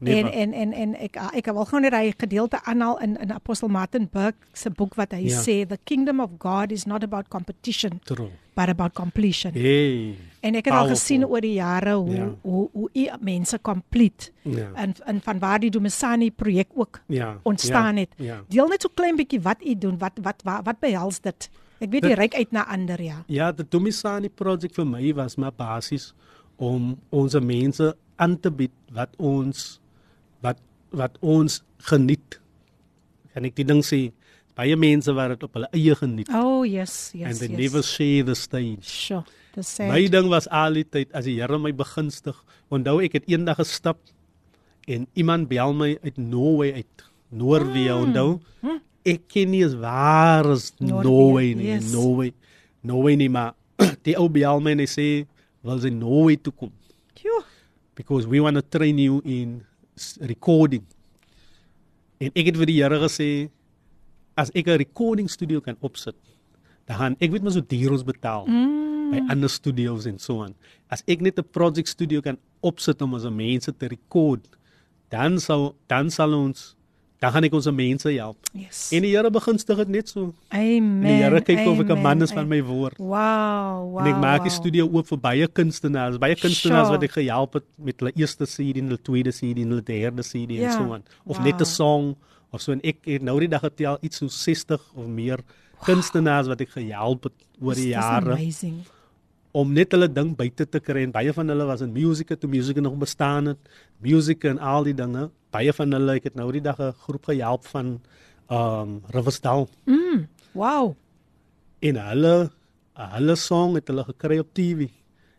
En never. en en en ek ek wil gou net hy gedeelte aanhaal in in Apostel Martin Burke se boek wat hy Ja. sê the kingdom of God is not about competition True. But about completion. Hey. En ek het al powerful. gesien oor die jare hoe Ja. hoe hoe u mense complete Ja. en en van waar die Domisani projek ook Ja. ontstaan ja, het. Ja. Deel net so klein bietjie wat u doen, wat wat wat, wat behels dit? Ek weet jy Dit- reik uit na ander ja. Ja, die Domisani project vir my was maar basies om ons mense aan te bied wat ons wat wat ons geniet. Kan ek die ding sê? Baie mense wat dit op hulle eie geniet. Oh yes, yes. and they yes. never share the stage. Sure. Dis sê. My ding was altyd as die Here my begunstig. Onthou ek het eendag gestap en iemand bel my uit Norway uit. Noorwe, Hmm. onthou? Ek ken nie eens waar is Norway nie. yes. Norway. Norway nie maar die ou bel my en hy sê wil sy Norway toe kom Jo. because we want to train you in recording. En ek het vir die Here gesê as ek 'n recording studio kan opsit, dan ek weet mos hoe duur ons betaal Mm. by ander studios en so aan. As ek net 'n project studio kan opsit om ons mense te record, dan sal dan sal ons dan gaan ek ons mense help. Yes. En die Here begunstig dit net so. Amen. En die Here kyk of ek 'n amen, man is van amen. my woord. Wow, wow. en ek maak die wow. studio oop vir baie kunstenaars, baie kunstenaars Sure. wat ek gehelp het met hulle eerste CD en hulle tweede CD en hulle derde CD Ja, en so aan. Of wow. net 'n song of so en ek het nou die dag getel iets so 60 of meer kunstenaars wat ek gehelp het oor die jare Amazing. om net hulle ding buite te kry en baie van hulle was in musiek toe musiek nog bestaan het musiek en al die dinge baie van hulle ek het nou die dag 'n groep gehelp van um Riversdal Mm. Wow. en hulle hulle song het hulle gekry op TV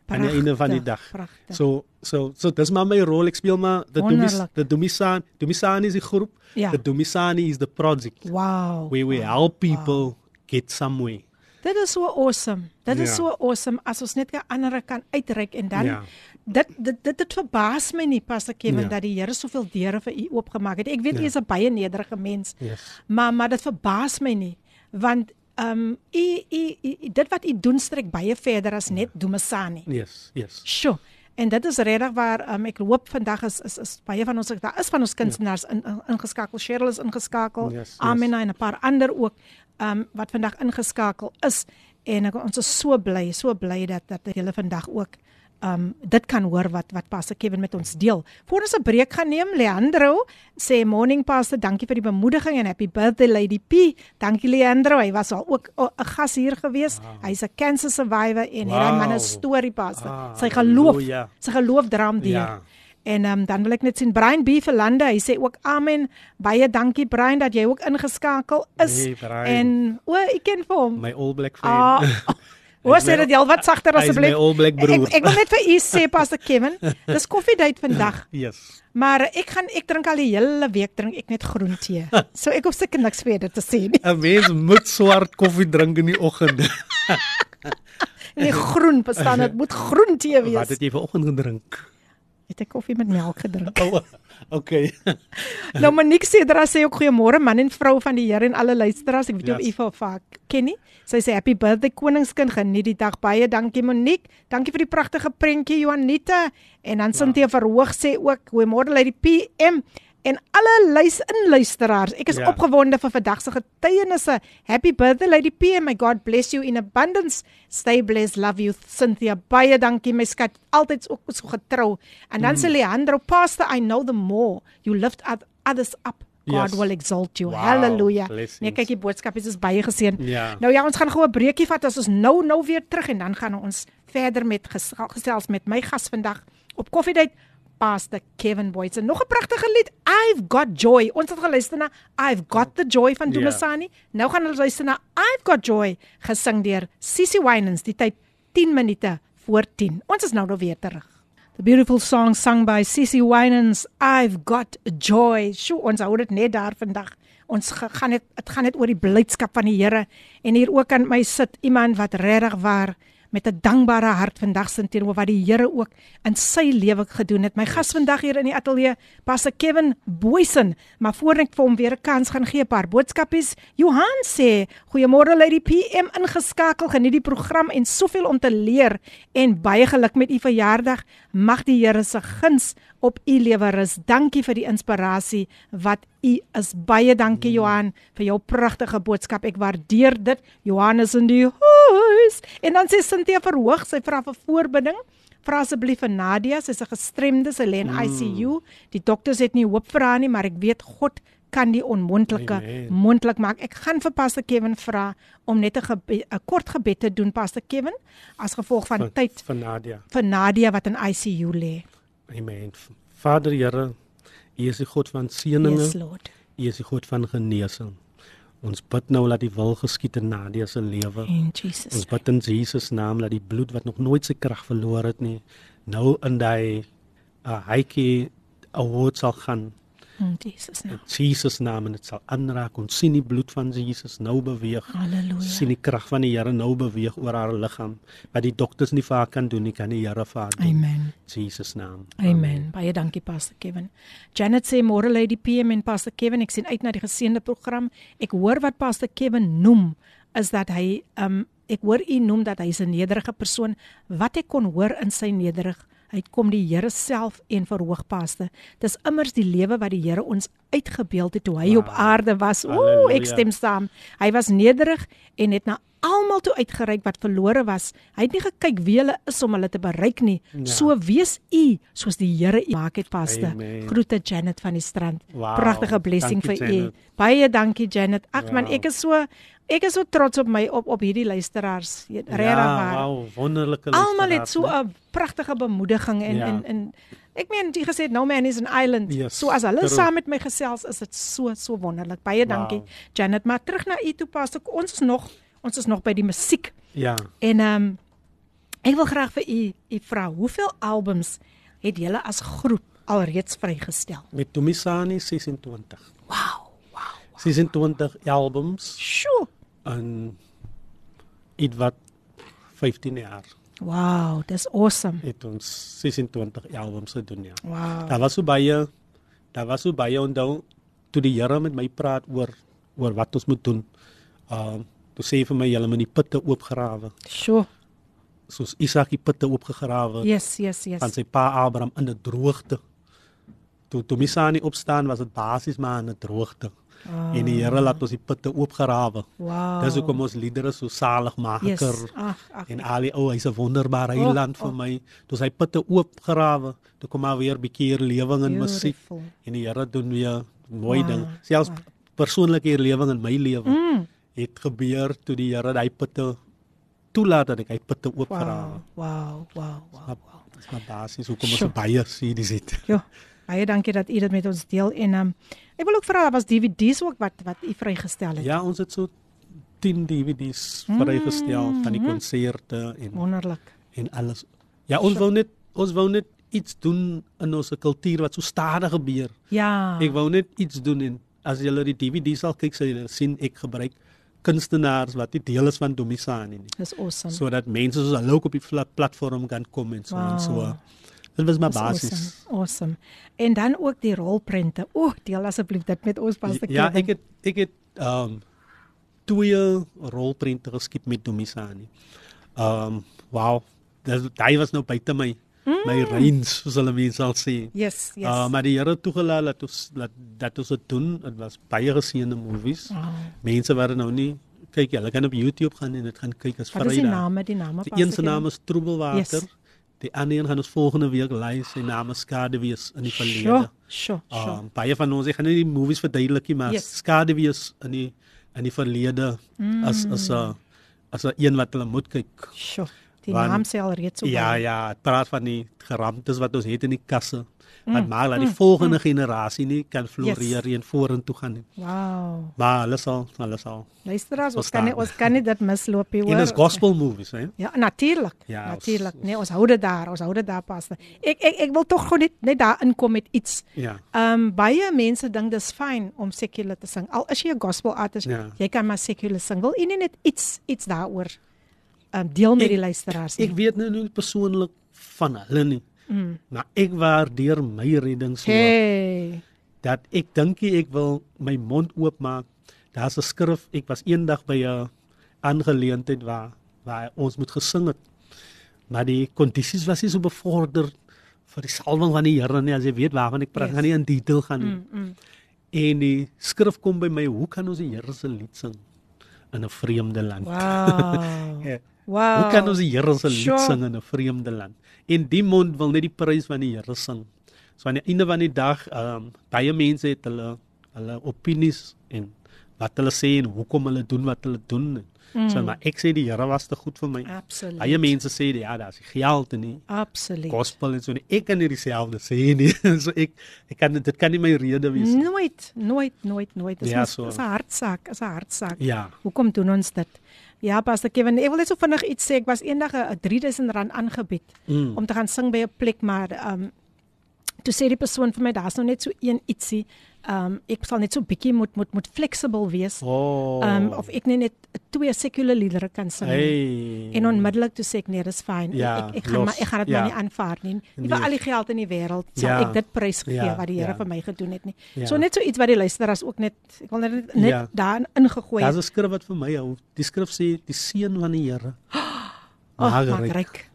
aan die einde van die dag Pragtig. so so so dis maar my rol ek speel maar die Dumis die Dumisan Dumisani is die groep Ja. the Dumisani is the project Wow. where we wow, help people get somewhere Dit is so awesome. Dit is Ja. so awesome as ons net ander kan uitreik en dan Ja. dit dit dit dit verbaas my nie Pastor Kevin Ja. dat die Here soveel deure vir u oopgemaak het. Ek weet Ja. u is 'n baie nederige mens. yes Maar maar dit verbaas my nie want um, u, u u dit wat u doen strek baie verder as net Domisani. yes yes Sjoe. En dit is regtig waar um, ek hoop vandag is is is baie van ons daar is van ons kunstenaars in, in, ingeskakel. Cheryl is ingeskakel. Yes, yes. Amina en 'n paar ander ook um, wat vandag ingeskakel is en ek, ons is so bly, so bly dat dat julle vandag ook um dit kan hoor wat wat Pastor Kevin met ons deel. Voor ons 'n breek gaan neem, Leandro sê morning Pastor, dankie vir die bemoediging en happy birthday Lady P. Dankie Leandro, hy was al ook 'n gas hier gewees. Wow. Hy's 'n cancer survivor en wow. hierdie man 'n storie Pastor. Ah, sy geloof, halleluja. sy geloof dram deur. Ja. En um, dan wil ek net sien Brian B vir lande. Hy sê ook amen. Baie dankie Brian dat jy ook ingeskakel is. Nee, en o, ek ken vir hom. My all black friend. Ah, Hoe sê dit al wat sagter asseblief? Ek ek wil net vir u sê Pastor Kevin, dis koffiedייט vandag. Yes. Maar ek gaan ek drink al die hele week drink ek net groen tee. So ek hoef seker niks verder te sê nie. 'n Mens moet swart koffie drink in die oggend. nee, groen, verstaan dit moet groen tee wees. Wat het jy vanoggend gedrink? Het ek koffie met melk gedrink. Oh, okay. nou Monique sê dra sê ook goeiemôre man en vrou van die Here en alle luisteraars. Ek weet jy yes. of u vir ken nie. Sy sê happy birthday koningskind. Geniet die dag baie. Dankie Monique. Dankie vir die pragtige prentjie Juanita. En dan Cynthia ja. verhoog sê ook goeiemôre uit die PM en alle luis in luisteraars. Ek is ja. opgewonde vir vandag se getuienisse. Happy birthday Lady P and may God bless you in abundance. Stay blessed. Love you Cynthia. Baie dankie my skat. Altyd ook so getrou. En dan mm. sê Leandro, Pastor, I know the more you lift others up. God yes. will exalt you. Wow, Hallelujah. Nee, kyk die boodskap is baie geseën. Ja. Nou ja, ons gaan gou 'n breekie vat as ons nou nou weer terug en dan gaan ons verder met gesels met my gas vandag op Koffiedייט Pastor Kevin Boyce. Nog 'n pragtige lied, I've Got Joy. Ons het geluister na I've Got the Joy van Dumasani. Yeah. Nou gaan ons luister na I've Got Joy gesing deur Sissy Winans. Die tyd 10 minute voor 10. Ons is nou nou weer terug. The beautiful song sung by Sissy Winans, I've Got Joy. Sjoe, ons hou dit net daar vandag. Ons gaan dit dit gaan net oor die blydskap van die Here en hier ook aan my sit iemand wat regtig waar met 'n dankbare hart vandag sin teenoor wat die Here ook in sy lewe gedoen het. My gas vandag hier in die ateljee, Pastor Kevin Boysen, maar voor ek vir hom weer 'n kans gaan gee, 'n paar boodskapies. Johan sê, "Goeiemôre uit die PM ingeskakel, geniet die program en soveel om te leer en baie geluk met u verjaardag. Mag die Here se guns op u lewe rus. Dankie vir die inspirasie wat u is. Baie dankie Johan vir jou pragtige boodskap. Ek waardeer dit. Johannes in die huis. En dan sê Cynthia verhoog, sy vra vir voorbinding. Vra asseblief vir Nadia, sy's 'n gestremde, sy lê in mm. ICU. Die dokters het nie hoop vir haar nie, maar ek weet God kan die onmoontlike moontlik maak. Ek gaan vir Pastor Kevin vra om net 'n 'n kort gebed te doen Pastor Kevin as gevolg van vir, tyd vir Nadia. Vir Nadia wat in ICU lê. Amen. Vader Here, U is die God van seëninge. Yes, Lord. U is die God van genesing. Ons bid nou dat die wil geskied in Nadia se lewe. Ons bid in Jesus naam dat die bloed wat nog nooit sy krag verloor het nie, nou in daai uh, hykie award sal gaan In Jesus naam. In Jesus naam en dit sal aanraak. Ons sien die bloed van Jesus nou beweeg. Halleluja. Sien die krag van die Here nou beweeg oor haar liggaam. Wat die dokters nie vir haar kan doen nie, kan die Here vir haar doen. Amen. Jesus naam. Amen. Amen. Baie dankie Pastor Kevin. Janet sê môre lê die PM en Pastor Kevin, ek sien uit na die geseënde program. Ek hoor wat Pastor Kevin noem is dat hy um ek hoor u noem dat hy 'n nederige persoon wat ek kon hoor in sy nederig Hy kom die Here self en verhoog paste. Dis immers die lewe wat die Here ons uitgebeeld het toe hy wow. op aarde was. Ooh, ek stem saam. Hy was nederig en het na almal toe uitgereik wat verlore was. Hy het nie gekyk wie hulle is om hulle te bereik nie. Ja. So wees u soos die Here u maak het paste. Groete Janet van die strand. Wow. Pragtige blessing dankie, vir u. Baie dankie Janet. Ag wow. man, ek is so Ek is so trots op my op op hierdie luisteraars. Regtig ja, waar. Ja, wow, wonderlike luisteraars. Almal het so 'n pragtige bemoediging en ja. en en ek meen jy gesê no man is an island. Yes, so as hulle saam met my gesels is dit so so wonderlik. Baie wow. dankie Janet, maar terug na u toe pas. Ons is nog ons is nog by die musiek. Ja. En ehm um, ek wil graag vir u u vra, hoeveel albums het julle as groep alreeds vrygestel? Met Tomisani 26. Wow. 26 albums. Sjoe in iets wat 15 jaar. Wow, dis awesome. Het ons 26 albums gedoen ja. Wow. Daar was so baie daar was so baie onthou toe die Here met my praat oor oor wat ons moet doen. Ehm uh, toe sê vir my julle moet die putte oopgrawe. Sjoe. Soos Isak die putte oopgegrawe. Yes, yes, yes. Van sy pa Abraham in 'n droogte. Toe toe Misani opstaan was dit basies maar 'n droogte. Oh. En die Here laat ons die putte oopgrawe. Wow. Dis hoekom ons liedere so saligmaker Yes. Ag, ag. en al die ou hy's 'n wonderbare Oh, eiland vir oh. my. Toe hy putte oopgrawe, toe kom maar weer bietjie herlewing in musiek en die Here doen weer mooi Wow, ding. Selfs persoonlike herlewing in my lewe Mm. Het gebeur toe die Here daai putte toelaat dat ek hy putte oopgrawe. Wow, wow, wow, wow. Maar dis maar basies hoekom ons Sjoe. so baie CD's het. Ja. Baie dankie dat u dit met ons deel en um, ek wil ook vra was DVD's ook wat wat u vrygestel het. Ja, ons het so 10 DVD's vrygestel van die konserte en Wonderlik. en alles. Ja, ons wou net ons wou net iets doen in ons kultuur wat so stadig gebeur. Ja. Ek wou net iets doen en as jy die DVD's sal kyk, sal jy sien ek gebruik kunstenaars wat nie deel is van Domisani nie. Dis awesome. Sodat mense soos hulle ook op die platform kan kom en so en so. Wow. Dit was Dis basies. Awesome. awesome. En dan ook die rolprente. O, deel asseblief dit met ons pas te Ja, ek het ek het ehm um, twee rolprente geskiet met Domisani. Ehm um, wow, dis daai was nou buite my mm. my reins, soos hulle mense sal sê. Yes, yes. Uh, maar die Here toegelaat dat ons dat, dat ons dit doen. Dit was baie geseënde movies. Oh. Mense wat nou nie kyk, hulle kan op YouTube gaan en dit gaan kyk as Wat is die Vrydag. name, die name Die een se naam is Troebelwater. Yes. Die ander een gaan ons volgende week lei. Sy naam is Skadewees in die verlede. sjoe, sjoe. Um, baie van ons, gaan nie die movies verduidelik nie, maar Yes. Skadewees in die in die verlede mm. as as 'n as 'n een wat hulle moet kyk. Sjoe. Die Want- naam sê al reeds so Ja, ja, het praat van die geramtes wat ons het in die kasse. Wat Mm, maak dat die mm, volgende generasie nie kan floreer Yes. en vorentoe gaan nie. Wow. Maar hulle sal, hulle sal. Luisteraars, ons kan nie ons kan nie dit misloop nie, hoor. En is gospel movies, hè? Ja, natuurlik. Ja, ons- natuurlik. Nee, ons hou dit daar, ons hou dit daar pas. Ek ek ek wil tog gou net net daar inkom met iets. Ja. Ehm um, baie mense dink dis fyn om secular te sing. Al is jy 'n gospel artist, Ja. jy kan maar secular sing. Wil u nie net iets iets daaroor um, deel met Ek- die luisteraars nie? Ek weet nou nie persoonlik van hulle nie. Mm. Maar ek waardeer my redding so Hey. dat ek dink ek wil my mond oopmaak. Daar's 'n skrif, ek was eendag by 'n aangeleentheid waar waar ons moet gesing het. Maar die kondisies was nie so bevorder vir die salwing van die Here nie, as jy weet waarvan ek praat, yes. gaan nie in detail gaan nie. Mm, mm. En die skrif kom by my, hoe kan ons die Here se lied sing in 'n vreemde land? Wow. Ja. Wow. Hoe kan ons die Here se lied Sure. sing in 'n vreemde land? En die mond wil net die prys van die Here sing. So aan die einde van die dag, ehm um, baie mense het hulle hulle opinies en wat hulle sê en hoekom hulle doen wat hulle doen. Mm. So maar ek sê die Here was te goed vir my. Absoluut. Baie mense sê ja, daar's die geld en nie Absoluut. gospel en so nie. Ek kan nie dieselfde sê nie. so ek ek kan dit kan nie my rede wees nie. Nooit, nooit, nooit, nooit. Dis Ja, so. so. 'n hartsaak, is 'n hartsaak. Ja. Hoekom doen ons dit? Ja, Pastor Kevin, ek wil net so vinnig iets sê. Ek was eendag 'n 3000 rand aangebied Mm. om te gaan sing by 'n plek, maar ehm um, toe sê die persoon vir my daar's nou net so een ietsie. Ehm um, ek sal net so bietjie moet moet moet flexible wees. Oh. Ehm um, of ek net net twee secular liedere kan sing. Hey. En onmiddellik toe sê ek nee, dis fyn. Ja, ek ek gaan los. maar ek gaan dit Ja. maar nie aanvaar nie. Nie vir al die geld in die wêreld sal Ja. ek dit prys gee Ja, wat die Here ja. vir my gedoen het nie. Ja. So net so iets wat die luisteraars ook net ek wil net net Ja. daar ingegooi Daar's. 'n skrif wat vir my hou. Die skrif sê die seën van die Here. Ag, maak maak ryk. ryk.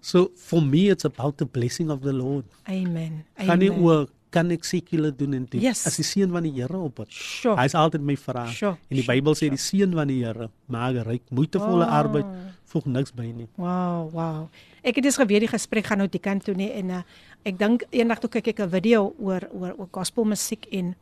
So for me it's about the blessing of the Lord. Amen. Gaan nie Amen. Kan ek secular doen en dit Yes. as die seën van die Here op het. Sure. Hy's altyd my vraag. Sure, En die sure, Bybel sê die seën van die Here maak ryk. Moeitevolle Oh. arbeid voeg niks by nie. Wow, wow. Ek het eens geweet die gesprek gaan nou die kant toe nie en uh, ek dink eendag toe kyk ek 'n video oor oor oor gospel musiek en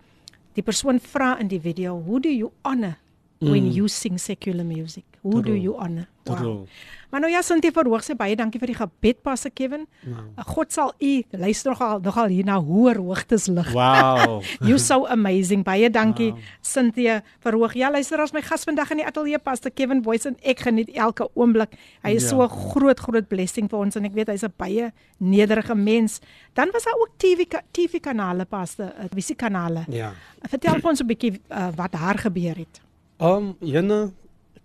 die persoon vra in die video, "Who do you honor when Mm. you sing secular music? Who do True. you honor?" Wow. True. Maar nou ja, Sintie verhoog sê baie dankie vir die gebed Pastor Kevin. Wow. God sal u luister nogal nogal hier na hoër hoogtes lig. Wow. You so amazing. Baie dankie Wow. Cynthia Verhoog. Ja, luister as my gas vandag in die ateljee Pastor Kevin Boyce en ek geniet elke oomblik. Hy is Ja. so 'n groot groot blessing vir ons en ek weet hy's 'n baie nederige mens. Dan was daar ook TV TV kanale Pastor, uh, visie kanale. Ja. Vertel vir ons 'n bietjie uh, wat daar gebeur het. Um Jenne,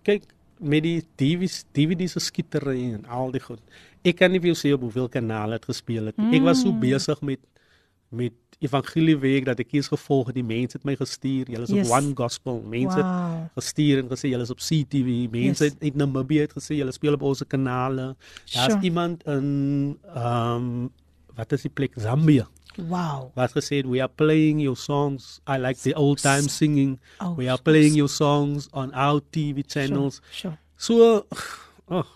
kyk met die DVD's, DVD's se skietery en al die goed. Ek kan nie vir jou sê op hoeveel kanale dit gespeel het. nie. Ek was so Mm. besig met met evangelieweek dat ek eens gevolg het. Die mense het my gestuur. Julle is Yes. op One Gospel. Mense Wow. het gestuur en gesê julle is op CTV. Mense Yes. het uit Namibië het gesê julle speel op ons kanale. Daar's Sure. iemand in ehm um, wat is die plek Zambia. Wow. Wat gesê het, we are playing your songs. I like the old time singing. Oh, we are playing your songs on our TV channels. Sure. So oh,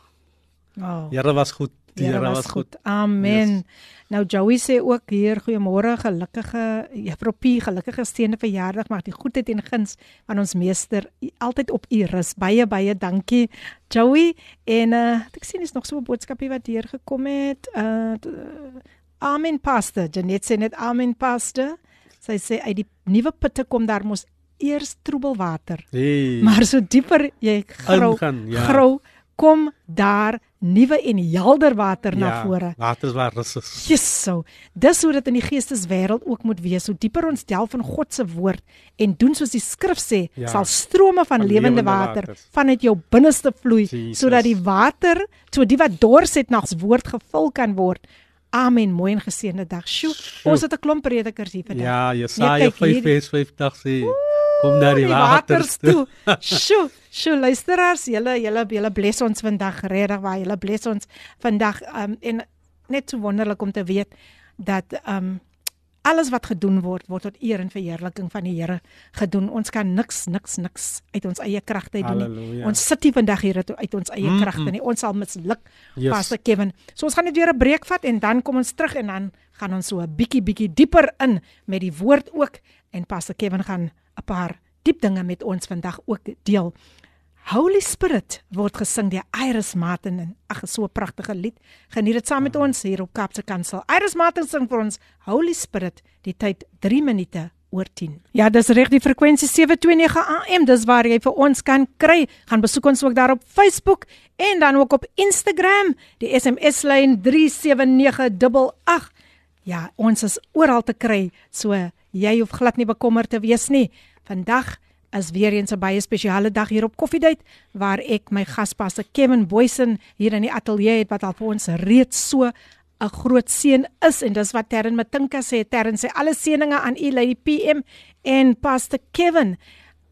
Oh. Here was goed. Die Here Here was goed. Amen. Yes. Nou Joey sê ook hier goeiemôre, gelukkige Juffrou P, gelukkige steene verjaardag, mag die goedheid en guns van ons meester altyd op u rus. Baie baie dankie Joey. En uh ek sien is nog so 'n boodskapie wat hier gekom het. Uh uh, Amen pastor. Janet sê net amen pastor. Sy sê uit die nuwe putte kom daar mos eers troebelwater. Hey. Maar so dieper jy grou Ingaan, ja. grou kom daar nuwe en helder water na ja, vore. Water is waar rus is. Jesus so. Dis hoe dit in die geesteswêreld ook moet wees. Hoe dieper ons delf in God se woord en doen soos die skrif sê, Ja. sal strome van, Van lewende water waters. vanuit jou binneste vloei Jesus. sodat die water, so die wat dors het na ons woord gevul kan word. Amen. Mooi en geseënde dag. Sjoe, ons het 'n klomp predikers hier vandag. Ja, Jesaja kyk hierdie- 5:50 sê kom na die, die waters toe. Sjoe, sjoe luisteraars, julle julle julle bless ons vandag regtig waar julle bless ons vandag um, en net so wonderlik om te weet dat um alles wat gedoen word word tot eer en verheerliking van die Here gedoen. Ons kan niks niks niks uit ons eie kragte doen nie. Halleluja. Ons sit nie vandag hier uit- ons eie Mm, kragte mm. nie. Ons sal misluk. Yes. Pastor Kevin. So ons gaan net weer 'n breek vat en dan kom ons terug en dan gaan ons so 'n bietjie bietjie dieper in met die woord ook en Pastor Kevin gaan 'n paar diep dinge met ons vandag ook deel. Holy Spirit word gesing deur Iris Martin en ag so 'n pragtige lied. Geniet dit saam met ons hier op Kaapse Kansel. Iris Martin sing vir ons Holy Spirit die tyd 3 minute oor 10. Ja, dis reg die frekwensie 729 AM. Dis waar jy vir ons kan kry. Gaan besoek ons ook daar op Facebook en dan ook op Instagram, die SMS lyn 37988. Ja, ons is oral te kry. So jy hoef glad nie bekommerd te wees nie. Vandag is weer eens 'n baie spesiale dag hier op Koffiedייט waar ek my gaspasse Kevin Boysen hier in die ateljee het wat al vir ons reeds so 'n groot seën is en dis wat Terren Matinka sê. Terren sê alle seëninge aan u Lady PM en Pastor Kevin.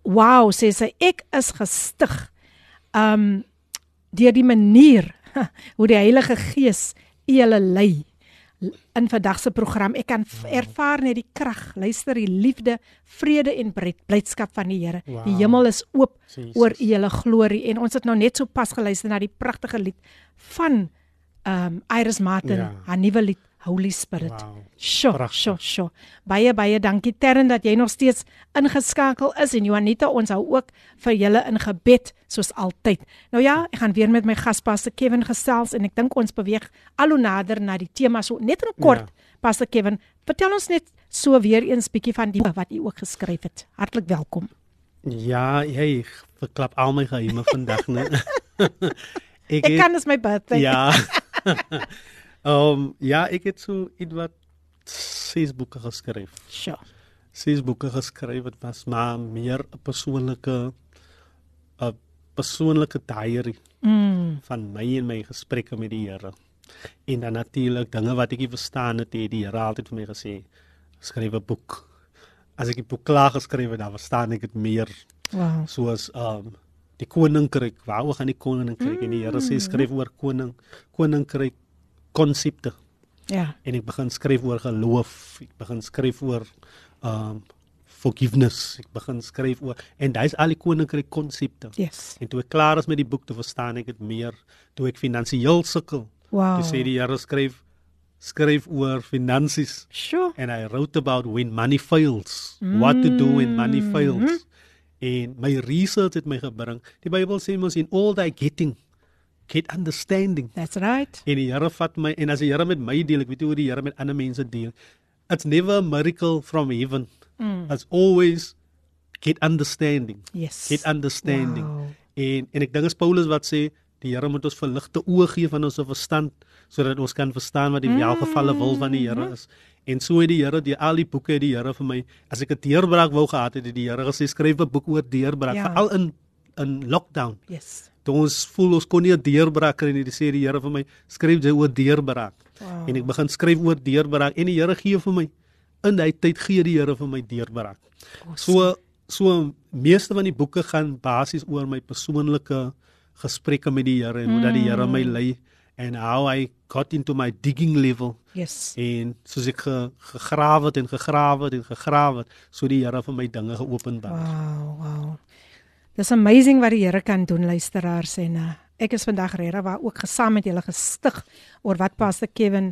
Wow, sê sy ek is gestig. Um deur die manier hoe die Heilige Gees u julle lei in vandag se program. Ek kan f- ervaar net die krag, luister die liefde, vrede en blydskap van die Here. Wow. Die hemel is oop Jesus. oor u hele glorie en ons het nou net so pas geluister na die pragtige lied van um Iris Martin, Ja. haar nuwe lied Holy Spirit. Wow. Sjoe, sjoe, sjoe. Baie baie dankie Terren dat jy nog steeds ingeskakel is en Juanita ons hou ook vir julle in gebed soos altyd. Nou ja, ek gaan weer met my gaspaste Kevin gesels en ek dink ons beweeg al hoe nader na die tema so net in kort. Ja. Pastor Kevin, vertel ons net so weer eens bietjie van die wat u ook geskryf het. Hartlik welkom. Ja, jy verklap al my geheime vandag, né? Ek, ek kan dis my birthday. Ja. Ehm um, ja, ek het so iets ses boeke geskryf. Sjoe. Ses boeke geskryf wat was maar meer 'n persoonlike 'n persoonlike diary Mm. van my en my gesprekke met die Here. En dan natuurlik dinge wat ek nie verstaan het, het die Here altyd vir my gesê, skryf 'n boek. As ek die boek klaar geskryf het, dan verstaan ek dit meer Wow. soos ehm um, die koninkryk, waaroor gaan die koninkryk? Mm. En die Here sê skryf oor koning koninkryk konsepte. Ja. En ek begin skryf oor geloof. Ek begin skryf oor um, forgiveness. Ek begin skryf oor en dis al die koninkryk konsepte. Yes. En toe ek klaar is met die boek, toe verstaan ek dit meer. Toe ek finansiëel sukkel, Wow. toe sê die Here skryf skryf oor finansies Sjoe. and I wrote about when money fails, mm. what to do when money fails. En my research het my gebring. Die Bybel sê mos in all thy getting get understanding. That's right. En die Here vat my en as die Here met my deel, ek weet nie hoe die Here met ander mense deel. It's never a miracle from heaven. Mm. It's always get understanding. Yes. Get understanding. Wow. En en ek dink as Paulus wat sê die Here moet ons verligte oë gee van ons verstand sodat ons kan verstaan wat die welgevalle wil van die Here is. En so het die Here die al die boeke het die Here vir my as ek 'n deurbraak wou gehad het, het die Here gesê skryf 'n boek oor deurbraak, Ja. veral in in lockdown. Yes. Toe ons voel ons kon nie 'n deurbraak kry nie, dis sê die Here vir my skryf jy oor deurbraak. Wow. En ek begin skryf oor deurbraak en die Here gee vir my in daai tyd gee die Here vir my deurbraak. So so meeste van die boeke gaan basies oor my persoonlike gesprekke met die Here en hoe dat die Here my lei and how I got into my digging level Yes. en soos ek ge, gegrawe het en gegrawe het en gegrawe het, so die Here vir my dinge geopenbaar. Wow, wow. Dis amazing wat die Here kan doen luisteraars en uh, ek is vandag regtig waar ook gesaam met julle gestig oor wat Pastor Kevin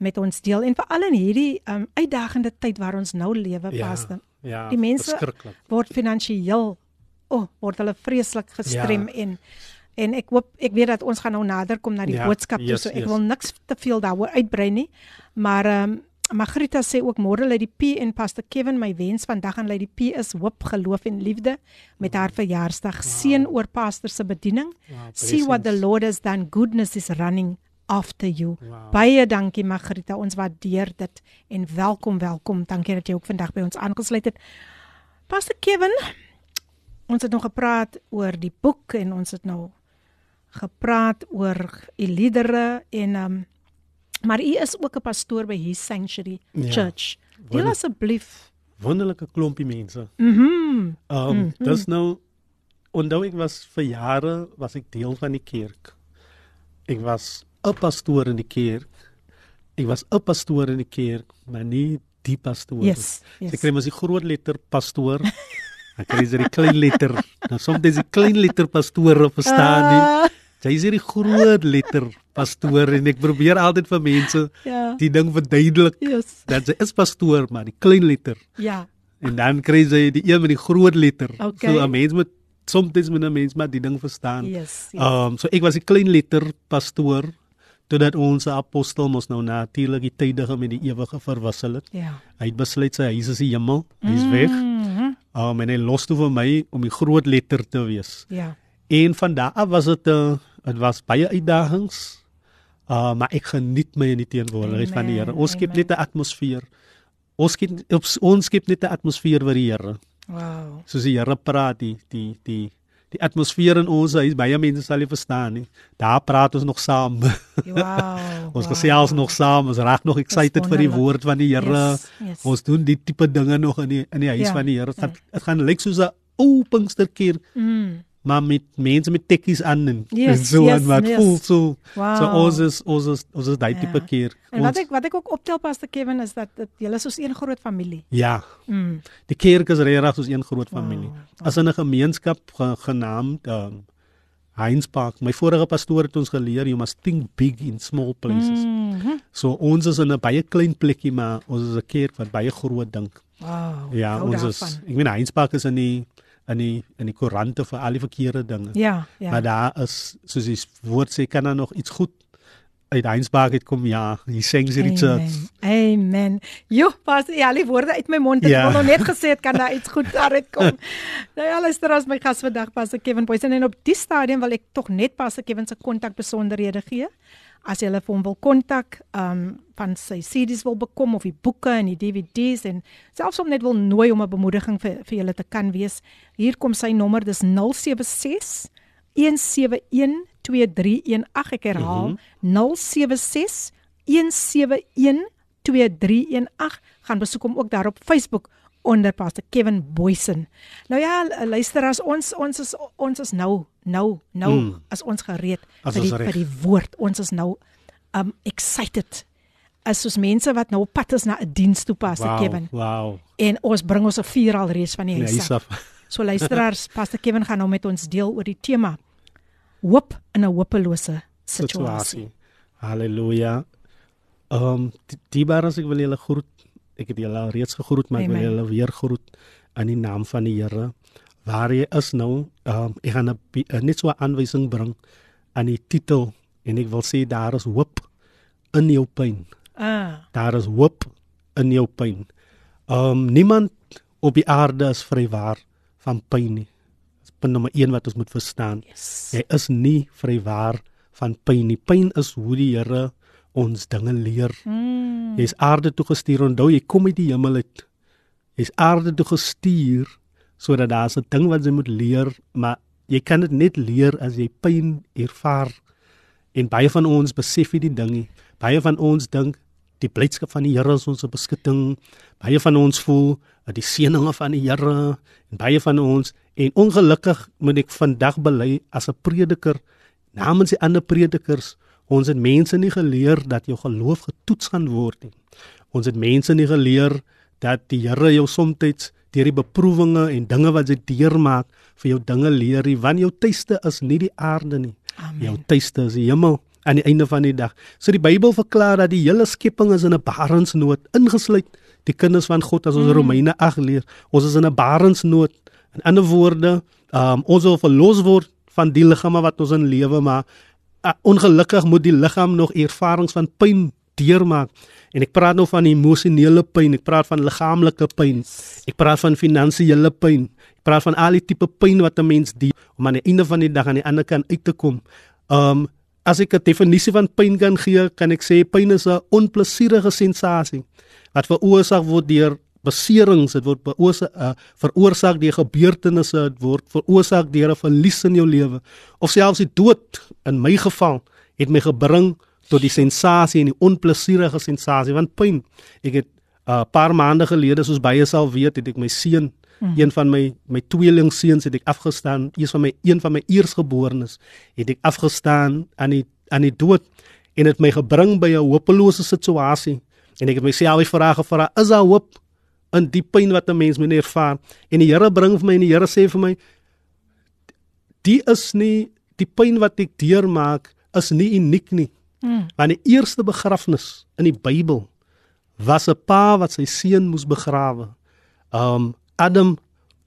met ons deel en veral in hierdie um, uitdagende tyd waar ons nou lewe Ja, Pastor. ja, die mense word finansiëel o, oh, word hulle vreeslik gestrem Ja. en en ek hoop ek weet dat ons gaan nou nader kom na die Ja, boodskap toe yes, so ek yes. wil niks te veel daaroor uitbrei nie. Maar ehm um, Margarita sê ook môre lê die P en Pastor Kevin my wens vandag aan lê die P is hoop, geloof en liefde met haar verjaarsdag. Seën oor pastor se bediening. Wow, See what the. Lord has done. Goodness is running after you. Wow. Baie dankie Margarita. Ons waardeer dit en welkom, welkom. Dankie dat jy ook vandag by ons aangesluit het. Pastor Kevin, ons het nog gepraat oor die boek en ons het nou gepraat oor u liedere en um maar u is ook 'n pastoor by His Sanctuary Ja. Church. Deel Wonder- asseblief. Wonderlike klompie mense. Mhm. Ehm um, Mhm. dis nou onthou ek was vir jare was ek deel van die kerk. Ek was 'n pastoor in die kerk. Ek was 'n pastoor in die kerk, maar nie die pastoor. Yes, yes. Ek kry mos die groot letter pastoor. Ek kry jy die klein letter. Nou soms dis die klein letter pastoor verstaan nie. Jy is hierdie groot letter pastoor en ek probeer altyd vir mense Ja. die ding verduidelik Yes. dat sy is pastoor, maar die klein letter Ja. En dan kry jy die een met die groot letter. Okay. So 'n mens moet soms met 'n mens maar die ding verstaan. Yes. yes. Ehm um, so ek was 'n klein letter pastoor totdat ons apostel mos nou natuurlik die tydige met die ewige verwissel het. ja. Hy het besluit sy huis is die hemel. Hy's weg. Mhm. Ehm um, en hy los toe vir my om die groot letter te wees. Ja. En van daar af was dit 'n uh, dit was baie uitdagings. Uh maar ek geniet my in die teenwoordigheid van die Here. Ons skep Amen. net 'n atmosfeer. Ons skep ons skep net 'n atmosfeer vir die Here. Wow. soos die Here praat die die die die atmosfeer in ons huis baie mense sal nie verstaan nie. Daar praat ons nog saam. Wow. ons wow. gesels nog saam. Ons raak nog excited vir die woord van die Here. Yes, yes. Ons doen die tipe dinge nog in die in die huis Ja, van die Here. Dit gaan ja. gaan lyk soos 'n ou Pinksterkerk, Mm. Maar met mense met tekkies aan en, Yes, en so yes, aan wat yes. voel so. Wow. So ons is ons is ons is daai Ja. tipe kerk. En wat Ons- ek wat ek ook optel Pastor Kevin is dat dit julle is soos een groot familie. Ja, Mm. die kerk is regtig soos een groot Wow, familie. wow. As in 'n gemeenskap ge, genaamd um, Heinz Park. My vorige pastoor het ons geleer you must think big in small places. Mm. Mhm. So ons is in 'n baie klein plekkie maar ons is 'n kerk wat baie groot dink. Wow. Ja, ons is daarvan. ek meen Heinz Park is in die in die in die koerante vir al die verkeerde dinge. Ja, ja. Maar daar is soos die woord sê kan daar nog iets goed uit Heinz Park uitkom. Ja, hier sê sy church. Amen. Jo, pas ja, al die woorde uit my mond. Ek Ja. wil nog net gesê het kan daar iets goed daaruit kom. nou ja, luister as my gas vandag Pastor Kevin Boysen en op die stadium wil ek tog net Pastor Kevin se kontak besonderhede gee. As jy hulle vir hom wil kontak, um van sy CD's wil bekom of die boeke en die DVD's en selfs om net wil nooi om 'n bemoediging vir vir julle te kan wees. Hier kom sy nommer, dis 076 171 2318 ek herhaal mm -hmm. 076 171 2318 gaan besoek hom ook daar op Facebook onder Pastor Kevin Boysen. Nou ja, luisteraars, ons ons is ons is nou nou nou mm. As ons gereed As vir die reg. vir die woord. Ons is nou um excited as ons mense wat nou op pad is na 'n diens toe Pastor Wow, Kevin. wow. En ons bring ons 'n vuur al reeds van die Nee, huis hier af. So luisteraars, Pastor Kevin gaan nou met ons deel oor die tema hoop in 'n hopelose situasie. Halleluja. Ehm um, die, die baras ek wil julle groet. Ek het julle al reeds gegroet, maar ek wil Amen. julle weer groet in die naam van die Here. Waar jy is nou, um, ek gaan 'n 'n net so 'n aanwysing bring aan die titel en ek wil sê daar is hoop in jou pyn. Ah, Daar is hoop in jou pyn. Um, niemand op die aarde is vrywaar van pyn nie. Dis punt nommer 1 wat ons moet verstaan. yes. Jy is nie vrywaar van pyn nie. Pyn is hoe die Here ons dinge leer. Mm. Jy's aarde toe gestuur. Onthou, jy kom uit die hemel uit. Jy's aarde toe gestuur sodat daar's 'n ding wat jy moet leer, maar jy kan dit net leer as jy pyn ervaar. En baie van ons besef nie die ding nie. Baie van ons dink die blydskap van die Here is ons beskutting. Baie van ons voel dat die seëninge van die Here en baie van ons en ongelukkig moet ek vandag bely as 'n prediker namens die ander predikers Ons het mense nie geleer dat jou geloof getoets gaan word nie. Ons het mense nie geleer dat die Here jou soms deur die beproewinge en dinge wat jy deurmaak vir jou dinge leer nie, want jou tuiste is nie die aarde nie. Amen. Jou tuiste is die hemel aan die einde van die dag. So die Bybel verklaar dat die hele skepping is in 'n barensnood, ingesluit die kinders van God as ons mm. Romeine 8 leer. Ons is in 'n barensnood. In ander woorde, um, ons wil verlos word van die liggame wat ons in lewe maar uh, ongelukkig moet die liggaam nog ervarings van pyn deurmaak. En ek praat nou van emosionele pyn, ek praat van liggaamlike pyn. Ek praat van finansiële pyn. Ek praat van al die tipe pyn wat 'n mens die om aan die einde van die dag aan die ander kant uit te kom. Um as ek 'n definisie van pyn kan gee, kan ek sê pyn is 'n onplesierige sensasie wat veroorsaak word deur beserings, dit word beoorsaak uh, veroorsaak deur gebeurtenisse, dit word veroorsaak deur 'n verlies in jou lewe of selfs die dood. In my geval het my gebring tot die sensasie en die onplesierige sensasie van pyn. Ek het 'n uh, paar maande gelede soos baie sal weet, het ek my seun, mm. een van my my tweeling seuns het ek afgestaan, een van my een van my eersgeborenes, het ek afgestaan aan die aan die dood en dit my gebring by 'n hopelose situasie. En ek het myself die vraag gevra, is daar hoop in die pyn wat 'n mens moet ervaar? En die Here bring vir my en die Here sê vir my die is nie die pyn wat ek deurmaak is nie uniek nie. Mm. Want die eerste begrafnis in die Bybel was 'n pa wat sy seun moes begrawe. Um Adam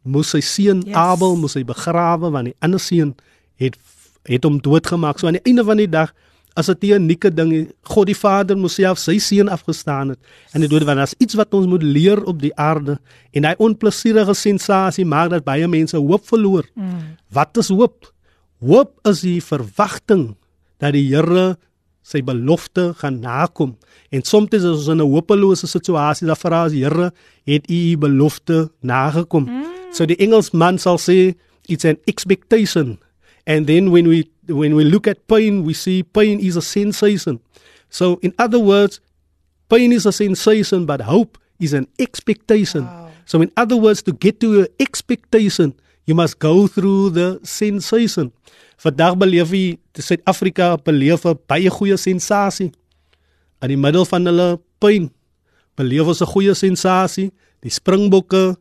moes sy seun yes. Abel moes hy begrawe want die ander seun het het hom doodgemaak. So aan die einde van die dag as 'n unieke ding, God die Vader moes self sy seun afgestaan het. En dit dood want as iets wat ons moet leer op die aarde en hy onplesierige sensasie maak dat baie mense hoop verloor. Mm. Wat is hoop? Hoop is die verwagting dat die Here sy belofte gaan nakom. En soms is ons in 'n hopelose situasie, dan vra ons Here, het U U belofte nagekom? Mm. So die Engelsman sal sê it's an expectation. And then when we when we look at pain, we see pain is a sensation. So in other words, pain is a sensation but hope is an expectation. Wow. So in other words, to get to your expectation, you must go through the sensation. Vandag beleef jy Suid-Afrika beleef 'n baie goeie sensasie. In die middel van hulle pyn beleef ons 'n goeie sensasie. Die Springbokke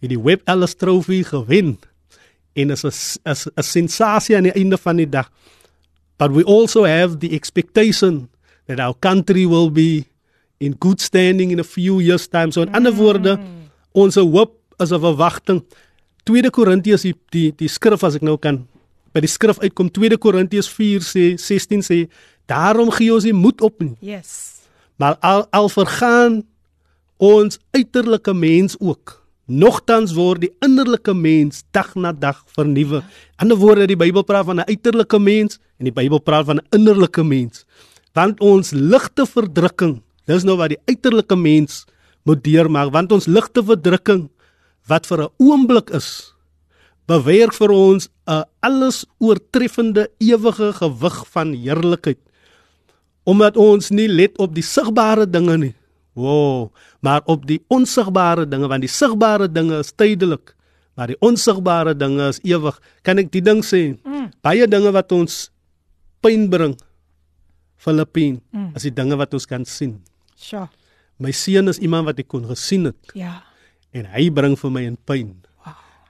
het die Webb Ellis Trofee gewen. En is 'n 'n sensasie aan die einde van die dag. But we also have the expectation that our country will be in good standing in a few years time. So in mm. ander woorde, ons hoop is 'n verwagting. Tweede Korintiërs die, die die skrif as ek nou kan by die skrif uitkom 2 Korintiërs 4 sê 16 sê daarom gee ons nie moed op nie. Yes. Maar al al vergaan ons uiterlike mens ook. Nogtans word die innerlike mens dag na dag vernuwe. Ander woorde die Bybel praat van 'n uiterlike mens en die Bybel praat van 'n innerlike mens. Want ons ligte verdrukking, dis nou wat die uiterlike mens moet deurmaak, want ons ligte verdrukking wat vir 'n oomblik is, bewerk vir ons 'n alles oortreffende ewige gewig van heerlikheid. Omdat ons nie let op die sigbare dinge nie. Wow, maar op die onsigbare dinge want die sigbare dinge is tydelik, maar die onsigbare dinge is ewig. Kan ek die ding sê? Mm. Baie dinge wat ons pyn bring. Filippin, mm. as die dinge wat ons kan sien. Sjoe. My seun is iemand wat ek kon gesien het. Ja. En hy bring vir my in pyn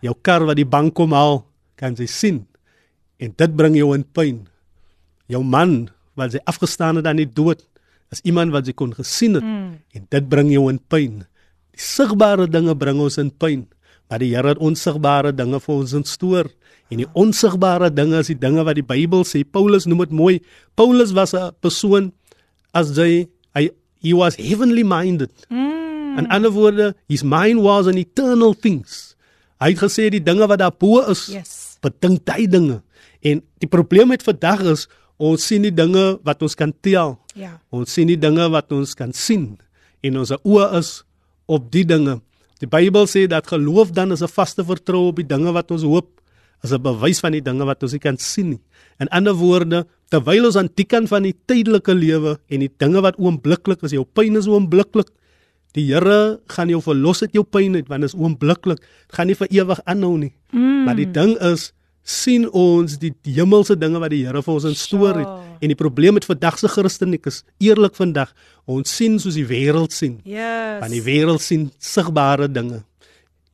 jou kar wat die bank kom haal, kan jy sien. En dit bring jou in pyn. Jou man wat sy afgestaan het aan die dood, is iemand wat jy kon gesien het mm. en dit bring jou in pyn. Die sigbare dinge bring ons in pyn, maar die Here het onsigbare dinge vir ons instoor. En die onsigbare dinge is die dinge wat die Bybel sê. Paulus noem dit mooi. Paulus was 'n persoon as hy hy he was heavenly minded. Mm. In ander woorde, his mind was on eternal things. Hy het gesê die dinge wat daar bo is, yes. bedink hy dinge. En die probleem met vandag is ons sien die dinge wat ons kan tel. Ja. Ons sien die dinge wat ons kan sien en ons oë is op die dinge. Die Bybel sê dat geloof dan is 'n vaste vertroue op die dinge wat ons hoop, as 'n bewys van die dinge wat ons nie kan sien nie. In ander woorde, terwyl ons aan die kant van die tydelike lewe en die dinge wat oombliklik is, jou pyn is oombliklik, Die Here gaan jou verlos uit jou pyn uit want dit is oombliklik. Dit gaan nie vir ewig aanhou nie. Mm. Maar die ding is sien ons die hemelse dinge wat die Here vir ons instoor het. Sjoe. En die probleem met vandag se Christen ek is eerlik vandag, ons sien soos die wêreld sien. Yes. Want die wêreld sien sigbare dinge.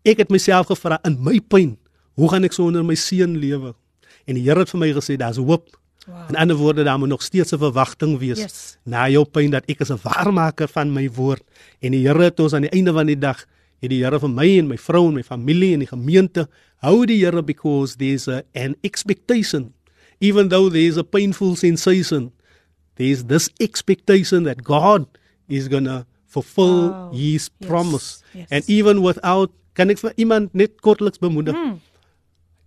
Ek het myself gevra in my pyn, hoe gaan ek sonder my seun lewe? En die Here het vir my gesê daar's hoop. Wow. In ander woorde, daar moet nog steeds 'n verwagting wees Yes. na jou pyn dat ek is 'n waarmaker van my woord. En die Here het ons aan die einde van die dag, het die Here vir my en my vrou en my familie en die gemeente hou die Here because there's a, an expectation even though there's a painful sensation there's this expectation that God is going to fulfill Wow. his Yes, promise. yes. And even without kan ek vir iemand net kortliks bemoedig. Mm.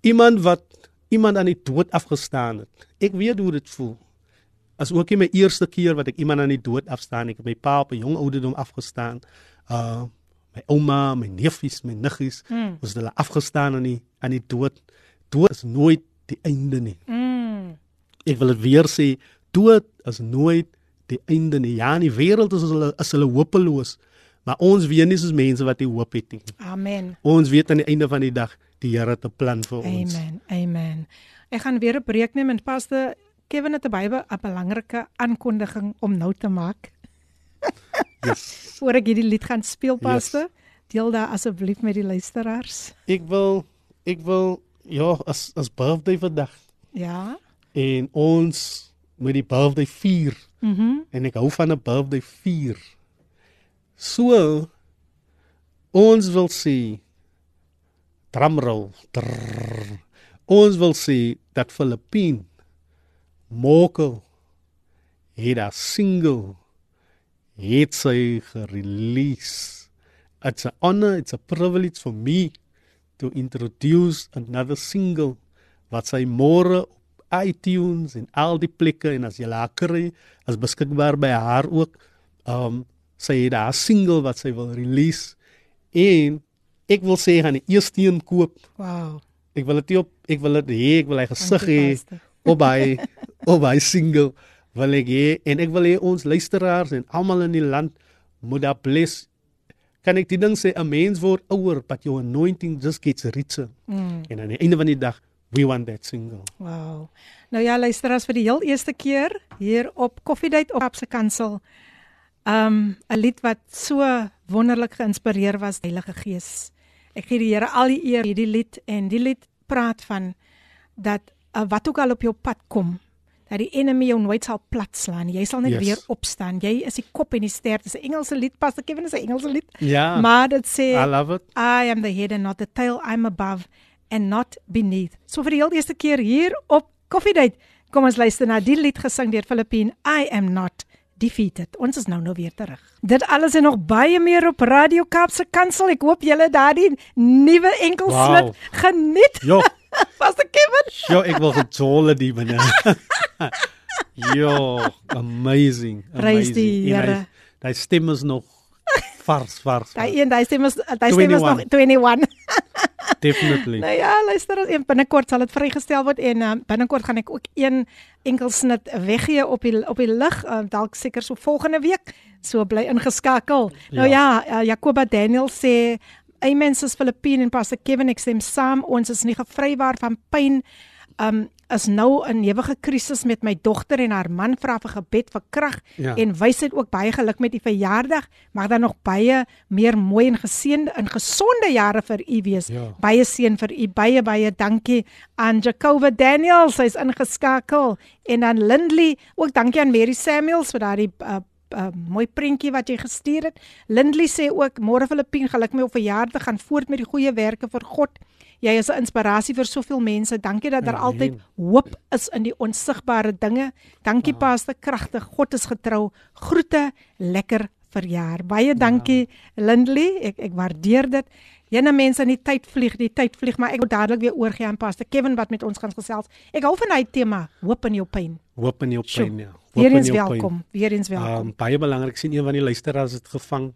Iemand wat iemand aan die dood afgestaan het. Ek weet hoe dit voel. As ook nie my eerste keer wat ek iemand aan die dood afstaan, ek het my pa op 'n jong ouderdom afgestaan. Uh my ouma, my neefies, my niggies, Mm. ons het hulle afgestaan aan die aan die dood. Dood is nooit die einde nie. Mm. Ek wil dit weer sê, dood is nooit die einde nie. Ja, in die wêreld is hulle is hulle hopeloos, maar ons weet nie soos mense wat die hoop het nie. Amen. Ons weet aan die einde van die dag die Here het 'n plan vir ons. Amen. Amen. Ek gaan weer 'n breek neem en paste Kevin het 'n baie 'n belangrike aankondiging om nou te maak. Yes. Voor ek hierdie lied gaan speel paste, deel daar asseblief met die luisteraars. Ek wil ek wil ja, as as birthday vandag Ja. en ons met die birthday vier Mhm. Mm en ek hou van 'n birthday vier. So ons wil sê drumroll. Drrr, ons wil sê dat Filippine Mokel het 'n single het sy gerelease. It's an honor, it's a privilege for me to introduce another single wat sy môre op iTunes en al die plekke en as jy haar kry, is beskikbaar by haar ook. Um sy het haar single wat sy wil release en ek wil sê gaan die eerste een koop. Wow. Ek wil dit op ek wil dit hê, ek wil hy gesig hê op hy op hy single wil ek hê en ek wil hê ons luisteraars en almal in die land moet daar bless kan ek die ding sê 'n mens word ouer but your anointing just gets richer Mm. en aan die einde van die dag we want that single Wow. Nou ja, luisteraars vir die heel eerste keer hier op Koffiedייט op Kapse Kansel. Um 'n lied wat so wonderlik geïnspireer was Heilige Gees. Ek gee die Here al die eer hierdie lied en die lied praat van dat uh, wat ook al op jou pad kom, dat die enemy jou nooit sal platslaan. Jy sal net Yes. weer opstaan. Jy is die kop en die ster. Dis 'n Engelse lied, Pastor Kevin is 'n Engelse lied. Ja. Maar dit sê I love it I am the head and not the tail. I'm above and not beneath. So vir die heel eerste keer hier op Coffee Date, kom ons luister na die lied gesing deur Filippine. I am not defeated. Ons is nou nou weer terug. Dit alles en nog baie meer op Radio Kaapse Kansel. Ek hoop julle daardie nuwe enkelsnit Wow. geniet. jo Pastor Kevin. jo ek wil gejole die binne jo amazing Prys die Here. hy stem is nog vars vars, Daai een, daai stem is daai stem is nog 21. 21. definitely Nou ja, luister, en binnekort sal dit vrygestel word en um, binnekort gaan ek ook een enkel snit weggee op die op die lig, uh, dalk seker so volgende week. So bly ingeskakel. Nou ja, uh, Jakoba Daniel sê Amen soos Filippine en Pastor Kevin ek stem saam, ons is nie gevrywaar van pyn. Um is nou 'n ewige krisis met my dogter en haar man vra vir gebed vir krag Ja. en wysheid ook baie geluk met die verjaardag. Mag daar nog baie meer mooi en geseënde en gesonde jare vir u wees. Ja. Baie seën vir u. Baie baie dankie aan Jacoba Daniels, sy's ingeskakel en aan Lindley, ook dankie aan Mary Samuels vir daardie uh, uh, mooi prentjie wat jy gestuur het. Lindley sê ook môre Filippien geluk met jou verjaardag, gaan voort met die goeie werke vir God. Jy is 'n inspirasie vir soveel mense. Dankie dat daar Amen. altyd hoop is in die onsigbare dinge. Dankie wow. Pastor kragtig. God is getrou. Groete, lekker verjaar. Baie dankie Lindley. Ek ek waardeer dit. Jene mense in die tyd vlieg, die tyd vlieg, maar ek wil dadelik weer oorgie aan Pastor Kevin wat met ons gaan gesels. Ek hou van hy tema, hoop in jou pyn. hoop in jou pyn ja Hoop Weer eens welkom. Weer eens welkom. Um, baie belangrik sien een van die luisteraars het gevang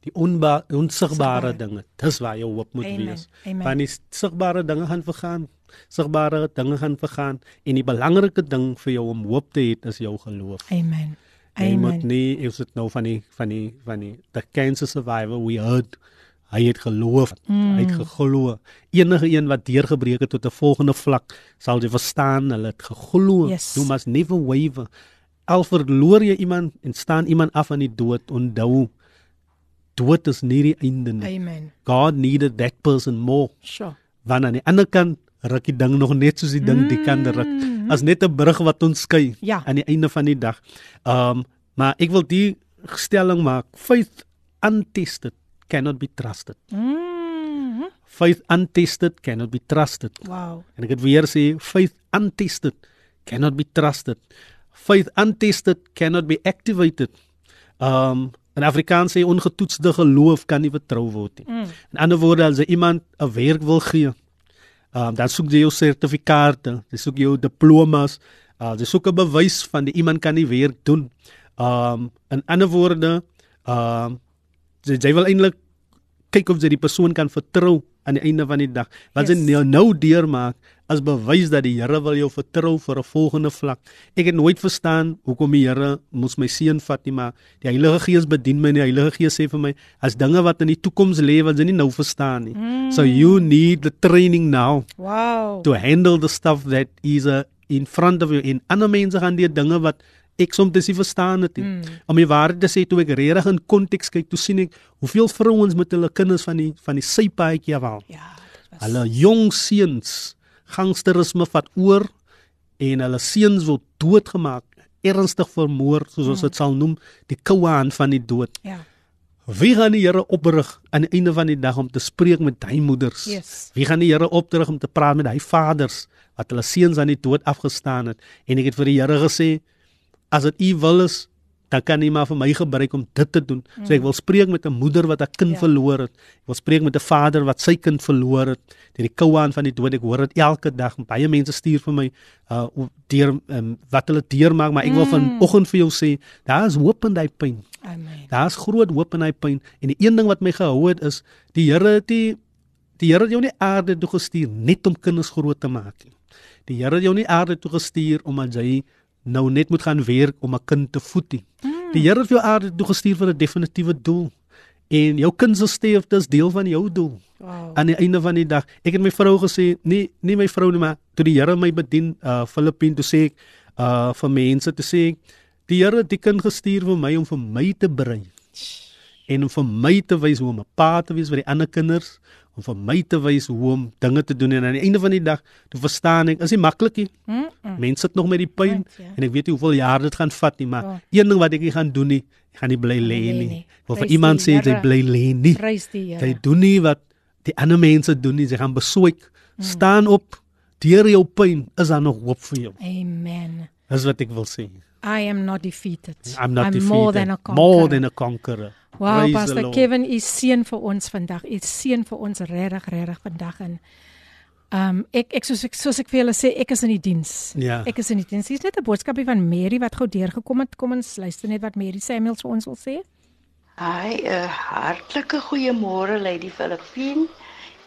die onba onsigbare Sigbare. dinge. Dis waar jou hoop moet Amen, wees. amen. Want die sigbare dinge gaan vergaan. Sigbare dinge gaan vergaan en die belangrike ding vir jou om hoop te hê is jou geloof. Amen. Jy moet Amen. nie is dit nou van die van die van die the cancer survivor we heard Hy het geloof, mm. hy het geglo. Enige een wat deurgebreek het tot 'n volgende vlak, sal jy verstaan, hulle het geglo. Yes. You must never waver. Al verloor jy iemand en staan iemand af aan die dood, onthou dood is nie die einde nie. Amen. God needed that person more. Sure. Want aan die ander kant ruk die ding nog net soos die ding die kant ruk. As net 'n brug wat ons skei Ja. aan die einde van die dag. Um maar ek wil die stelling maak. Faith untested cannot be trusted. Mm. Faith untested cannot be trusted. Wow. En ek het weer sê faith untested cannot be trusted. Faith untested cannot be activated. Um in Afrikaans sê ongetoetste geloof kan nie vertrou word nie. Mm. In ander woorde as jy iemand 'n werk wil gee, um dan soek jy jou sertifikate, jy soek jou diplomas, uh jy soek 'n bewys van die iemand kan die werk doen. Um in ander woorde, um jy, jy wil eintlik kyk of jy die persoon kan vertrou aan die einde van die dag. Wat yes. Jy nou, nou deurmaak as bewys dat die Here wil jou vertrou vir 'n volgende vlak. Ek het nooit verstaan hoekom die Here moes my seun vat nie, maar die Heilige Gees bedien my en die Heilige Gees sê vir my as dinge wat in die toekoms lê wat jy nie nou verstaan nie. Mm. So you need the training now Wow. to handle the stuff that is uh, in front of you. En ander mense gaan die dinge wat ek soms nie verstaan het nie. Mm. Om die waarheid te sê toe ek regtig in konteks kyk, toe sien ek hoeveel vrouens met hulle kinders van die van die sypaadjie af. Ja, dit was Hulle jong seuns gangsterisme vat oor en hulle seuns word doodgemaak, ernstig vermoor soos ons dit sal noem, die koue hand van die dood. ja. Wie gaan die Here oprig aan die einde van die dag om te spreek met hy moeders? Yes. Wie gaan die Here opdruk om te praat met hy vaders wat hulle seuns aan die dood afgestaan het? En ek het vir die Here gesê as dit u wil is, dan kan u maar vir my gebruik om dit te doen. Mm. So ek wil spreek met 'n moeder wat 'n kind Ja. verloor het. Ek wil spreek met 'n vader wat sy kind verloor het deur die koue aan van die dood. Ek hoor dit elke dag. Baie mense stuur vir my uh deur um, wat hulle deurmaak, maar ek wil Mm. vanoggend vir jou sê, daar is hoop in daai pyn. Amen. Daar's groot hoop in hy pyn en die een ding wat my gehou het is die Here het die die Here het jou nie aarde toe gestuur net om kinders groot te maak nie. Die Here het jou nie aarde toe gestuur omdat jy nou net moet gaan werk om 'n kind te voed nie. Die Here het jou aarde toe gestuur vir 'n definitiewe doel. En jou kind se sterfte is deel van jou doel. Wow. Aan die einde van die dag, ek het my vrou gesê, nie nie my vrou nie, maar toe die Here my bedien, uh Filippien toe sê ek uh vir mense te sê ek, die Here het die kind gestuur vir my om vir my te brei en om vir my te wys hoe om 'n pa te wees vir die ander kinders, om vir my te wys hoe om dinge te doen en aan die einde van die dag, toe verstaan ek, is nie maklik nie. Mm -mm. Mense sit nog met die pyn Right, ja. en ek weet nie hoeveel jaar dit gaan vat nie, maar Ja. een ding wat ek nie gaan doen nie, ek gaan nie bly lê lê nie. nie. Wil vir iemand sê jy bly lê nie. Jy doen nie wat die ander mense doen nie. Jy gaan besoek. Staan op. Deur jou pyn is daar nog hoop vir jou. Amen. Dis wat ek wil sê. I am not defeated. I'm not I'm defeated. more than a conqueror. More than a conqueror. Wow, Praise Pastor. Kevin, u seën vir ons vandag. U seën vir ons regtig, regtig vandag en ehm um, ek ek soos ek soos ek vir julle sê, ek is in die diens. Ja. Ek is in die diens. Hier's net 'n boodskapie van Mary wat gou deurgekom het. Kom ons luister net wat Mary Samuels vir ons wil sê. Hi, 'n hartlike goeiemôre Lady Filippine.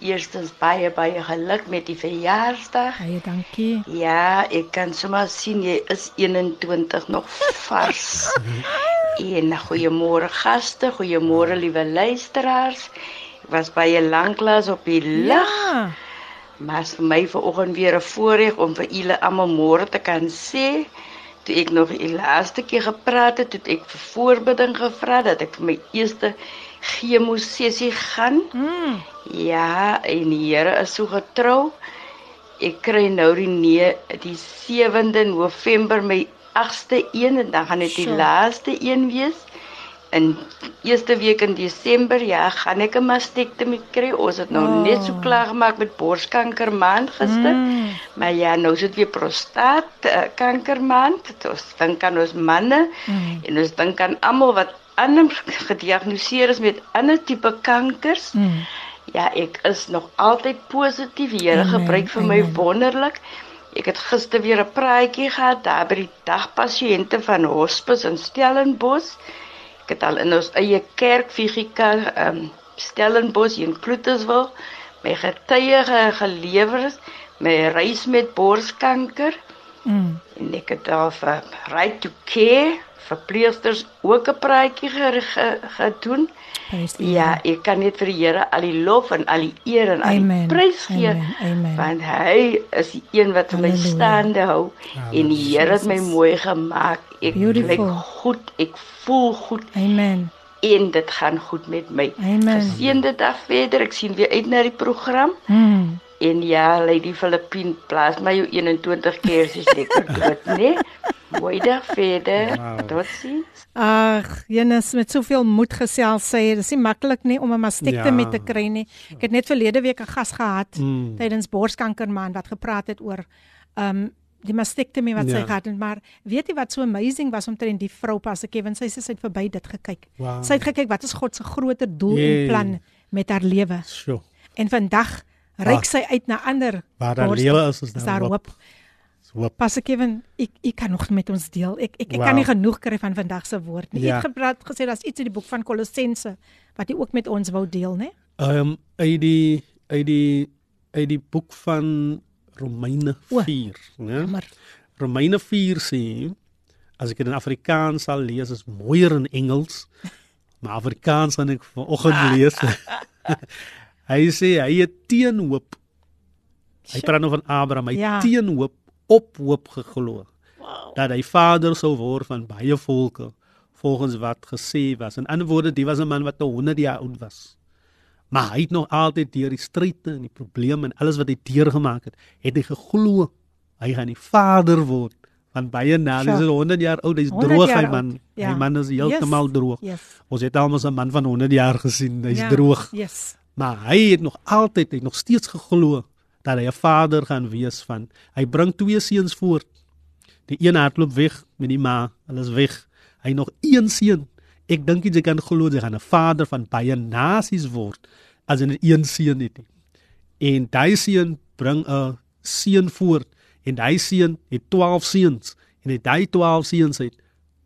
Eerstens baie baie geluk met die verjaarsdag. Baie dankie. Ja, ek kan sommer sien jy is 21 nog vars. en goeiemôre gaste, goeiemôre liewe luisteraars. Ek was baie lanklaas op die lig. Ja. Maar vir my vanoggend weer 'n voorreg om vir julle almal môre te kan sê. Toe ek nog die laaste keer gepraat het, het ek vir voorbidding gevra dat ek vir my eerste chemo sessie gaan. Mm. Ja, en die Here is so getrou. Ek kry nou die nee, die 7de November my 8ste een en dan gaan dit die Sjoe. laaste een wees. In eerste week in Desember ja, gaan ek 'n mastektomie kry. Ons het nou Oh. net so klaar gemaak met borskanker maand gister. Mm. Maar ja, nou is dit weer prostaat uh, kankermaand. Ons dink aan ons manne Mm. en ons dink aan almal wat ander gediagnoseer is met ander tipe kankers. Mm. Ja, ek is nog altyd positief. Here gebruik vir my amen. wonderlik. Ek het gister weer 'n praatjie gehad daar by die dagpasiënte van Hospice in Stellenbosch. Ek het al in ons eie kerk Vigika um, Stellenbosch in Kloeterswil my getuie ge- gelewer is, my reis met borskanker. Mm. En ek het daar vir Right to Care verpleegsters ook 'n praatjie ge- ge- gedoen. Ja, ek kan net vir die Here al die lof en al die eer en al die prys gee. Want hy is die een wat vir my staande hou en die Here het my mooi gemaak. Ek lyk goed, ek voel goed Amen. en dit gaan goed met my. Amen. Geseënde dag verder. Ek sien weer uit na die program. Mm. En ja, Lady Filippine, plaas my jou 21 keer soos lekker dood, né? Mooi dag verder. Wow. Ag, Totsiens. Jenes met soveel moed gesels sê, dis nie maklik nie om 'n mastektomie Ja. te kry nie. Ek het net verlede week 'n gas gehad Mm. tydens borskankermaand wat gepraat het oor um die mastektomie wat sy Ja. gehad het, maar weet jy wat so amazing was omtrent die vrou pas Kevin, sy sê sy het verby dit gekyk. Wow. Sy het gekyk wat is God se groter doel en Yay. plan met haar lewe. Sjoe. En vandag reik sy uit na ander Waar daar lewe is, is is daar daar hoop. hoop. Hoop. Pas Kevin, ek ek kan nog met ons deel. Ek ek, ek Wow. kan nie genoeg kry van vandag se woord nie. Ja. het gepraat gesê daar's iets in die boek van Kolossense wat jy ook met ons wou deel, né? Ehm um, uit die uit die uit die boek van Romeine O. 4, né? Maar Romeine 4 sê as ek dit in Afrikaans sal lees is mooier in Engels. Maar Afrikaans gaan ek vanoggend lees. hy sê hy het teen hoop. Hy praat nou van Abraham, hy Ja. teen hoop op hoop geglo. Wow. Dat hy vader sou word van baie volke volgens wat gesê was. In ander woorde, die was 'n man wat 100 jaar oud was. Maar hy het nog altyd deur die stryde en die probleme en alles wat hy deurgemaak het, het hy geglo hy gaan die vader word van baie na. Hy is Sure. 100 jaar oud, hy's 100 droog hy man. ja. Hy man is heeltemal Yes, droog. yes. Ons het almal 'n man van 100 jaar gesien, hy's Ja, droog. Yes. Maar hy het nog altyd, hy het nog steeds geglo dat hy 'n vader gaan wees van. Hy bring twee seuns voort. Die een hardloop weg met die ma, hulle is weg. Hy het nog een seun. Ek dink jy kan glo jy gaan 'n vader van baie nasies word as jy net een seun het. En daai seun bring 'n seun voort en daai seun het 12 seuns en uit daai 12 seuns uit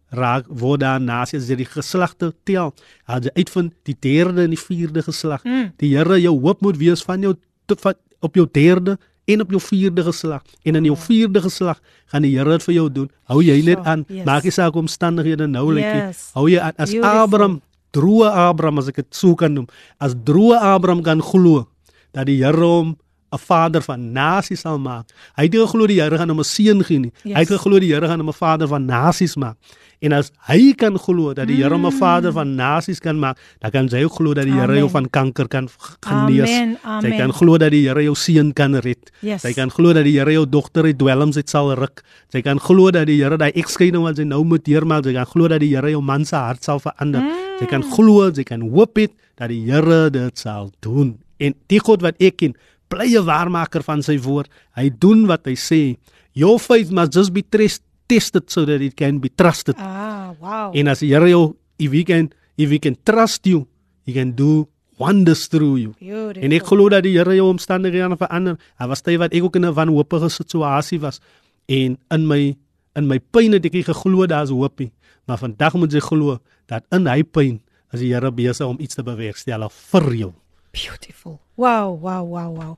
raak word daar nasies as jy die geslagte tel. As jy uitvind die derde en die vierde geslag. Mm. Die Here jou hoop moet wees van jou van, op jou derde en op jou vierde geslag. En in jou vierde geslag gaan die Here dit vir jou doen. Hou jy net aan. yes. Maak nie saak omstandighede nou lyk nie. Yes. Hou jy aan as Beautiful. Abraham, droë Abraham as ek dit sou kan noem. As droë Abraham kan glo dat die Here hom 'n vader van nasies sal maak. Hy het geglo die Here gaan hom 'n seun gee nie. Yes. Hy het geglo die Here gaan hom 'n vader van nasies maak. En as hy kan glo dat die Here hom 'n vader van nasies kan maak, dan kan sy ook glo dat die Here jou van kanker kan genees. Amen, Sy amen. kan glo dat die Here jou seun kan red. Yes. Sy kan glo dat die Here jou dogter uit dwelms uit sal ruk. Sy kan glo dat die Here daai egskeiding wat sy nou moet deurmaak, sy kan glo dat die Here jou man se hart sal verander. Mm. Sy kan glo, sy kan hoop het dat die Here dit sal doen. En die God wat ek ken, bly 'n waarmaker van sy woord. Hy doen wat hy sê. Your faith must just be tres- tested so that it can be trusted. Ah, wow. En as die Here jou if we can if we can trust you, he can do wonders through you. Beautiful. En ek glo dat die Here jou omstandighede gaan verander. Daar was tye wat ek ook in 'n wanhoopige situasie was en in my in my pyn het ek nie geglo daar's hoop nie. Maar vandag moet jy glo dat in hy pyn is die Here besig om iets te bewerkstellig vir jou. Beautiful. Wow, wow, wow, wow.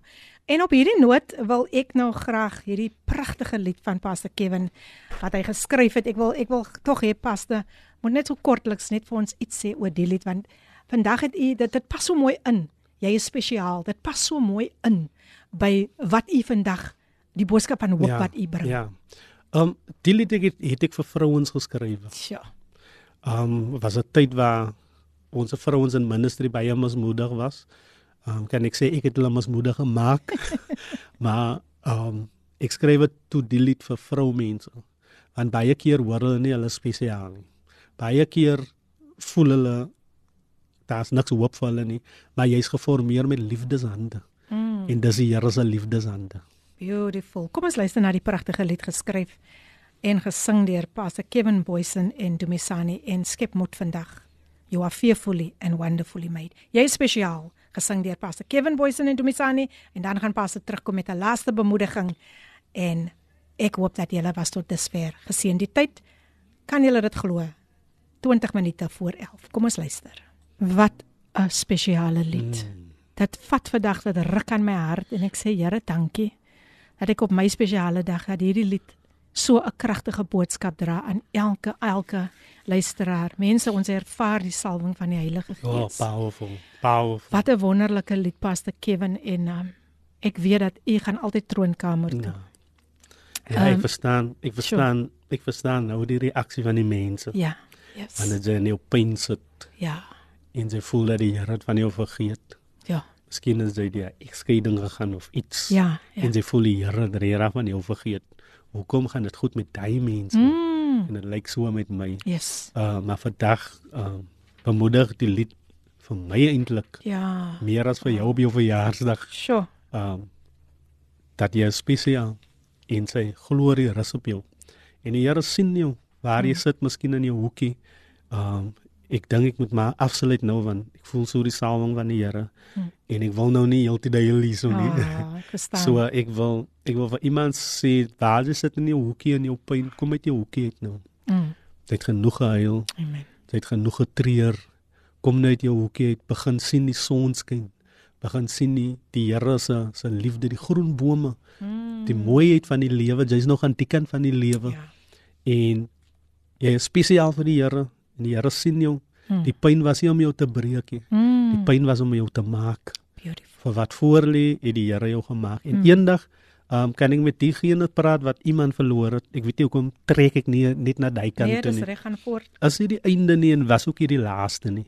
En op hierdie noot wil ek nou graag hierdie pragtige lied van Pastor Kevin wat hy geskryf het. Ek wil ek wil tog hê Pastor moet net so kortliks net vir ons iets sê oor die lied want vandag het u dit dit pas so mooi in. Jy is spesiaal. Dit pas so mooi in by wat u vandag die boodskap van hoop wat u bring. Ja. Ehm um, die lied het, het ek vir vrouens geskryf. Ja. Ehm um, was 'n tyd waar ons vrouens in ministry baie mismoedig was. Ehm um, kan ek sê ek het hulle mismoedig gemaak. maar ehm um, ek skryf dit toe die lied vir vroumense. Want baie keer hoor hulle nie hulle spesiaal nie. Baie keer voel hulle daar's niks hoop vir hulle nie, maar jy's geformeer met liefdeshande. Mm. En dis die Here se liefdeshande. Beautiful. Kom ons luister na die pragtige lied geskryf en gesing deur Pastor Kevin Boysen en Dumisani en skep moed vandag. You are fearfully and wonderfully made. Jy is spesiaal, gesing deur Pastor Kevin Boysen en Dumisani en dan gaan Pastor terugkom met 'n laaste bemoediging en ek hoop dat julle was tot dusver geseën die tyd. Kan julle dit glo? 20 minute voor 11. Kom ons luister. Wat 'n spesiale lied. Mm. Dit vat vandag dit ruk aan my hart en ek sê Here, dankie dat ek op my spesiale dag dat hierdie lied so 'n kragtige boodskap dra aan elke elke luisteraar. Mense, ons ervaar die salwing van die Heilige Oh, Gees. powerful. Powerful. Wat 'n wonderlike lied Pastor Kevin en um, ek weet dat u gaan altyd troonkamer toe. Ja. Ja, ek Ehm, verstaan, ek verstaan, ek verstaan nou die reaksie van die mense. Ja. Yes. Wanneer jy in jou pyn sit Ja. en jy voel dat die Here het van jou vergeet. Ja. Miskien is jy die egskeiding gegaan of iets. Ja. ja. En jy voel die Here het regtig van jou vergeet. Hoekom gaan dit goed met daai mense? Mm. En dit lyk so met my. Yes. Uh maar vandag uh bemoedig die lied vir my eintlik Ja. meer as vir jou op jou verjaarsdag. Sjoe. Um dat jy spesiaal en sy glorie rus op jou. En die Here sien jou waar jy Mm. sit miskien in jou hoekie. Um ek dink ek moet maar afsluit nou want ek voel so die salwing van die Here. Mm. En ek wil nou nie heeltyd hier lees nie. Ah, ek so ek wil ek wil vir iemand sê waar jy sit in jou hoekie en jou pyn, kom uit jou hoekie uit nou. Mm. Jy het genoeg gehuil. Amen. Jy het genoeg getreur. Kom nou uit jou hoekie uit, begin sien die son skyn. Begin sien die die Here se se liefde, die groen bome, Mm. die mooiheid van die lewe. Jy's nog aan die kant van die lewe. Ja. En jy is spesiaal vir die Here en die Here sien jou. Mm. Die pyn was nie om jou te breek nie. Mm. Die pyn was om jou te maak. Beautiful. Vir wat voor lê, het die Here jou gemaak. En Mm. eendag um, kan ek met diegene praat wat iemand verloor het. Ek weet nie hoekom trek ek nie net na daai kant Nee, toe dis nie. reg gaan voort. As dit die einde nie en was ook nie die laaste nie.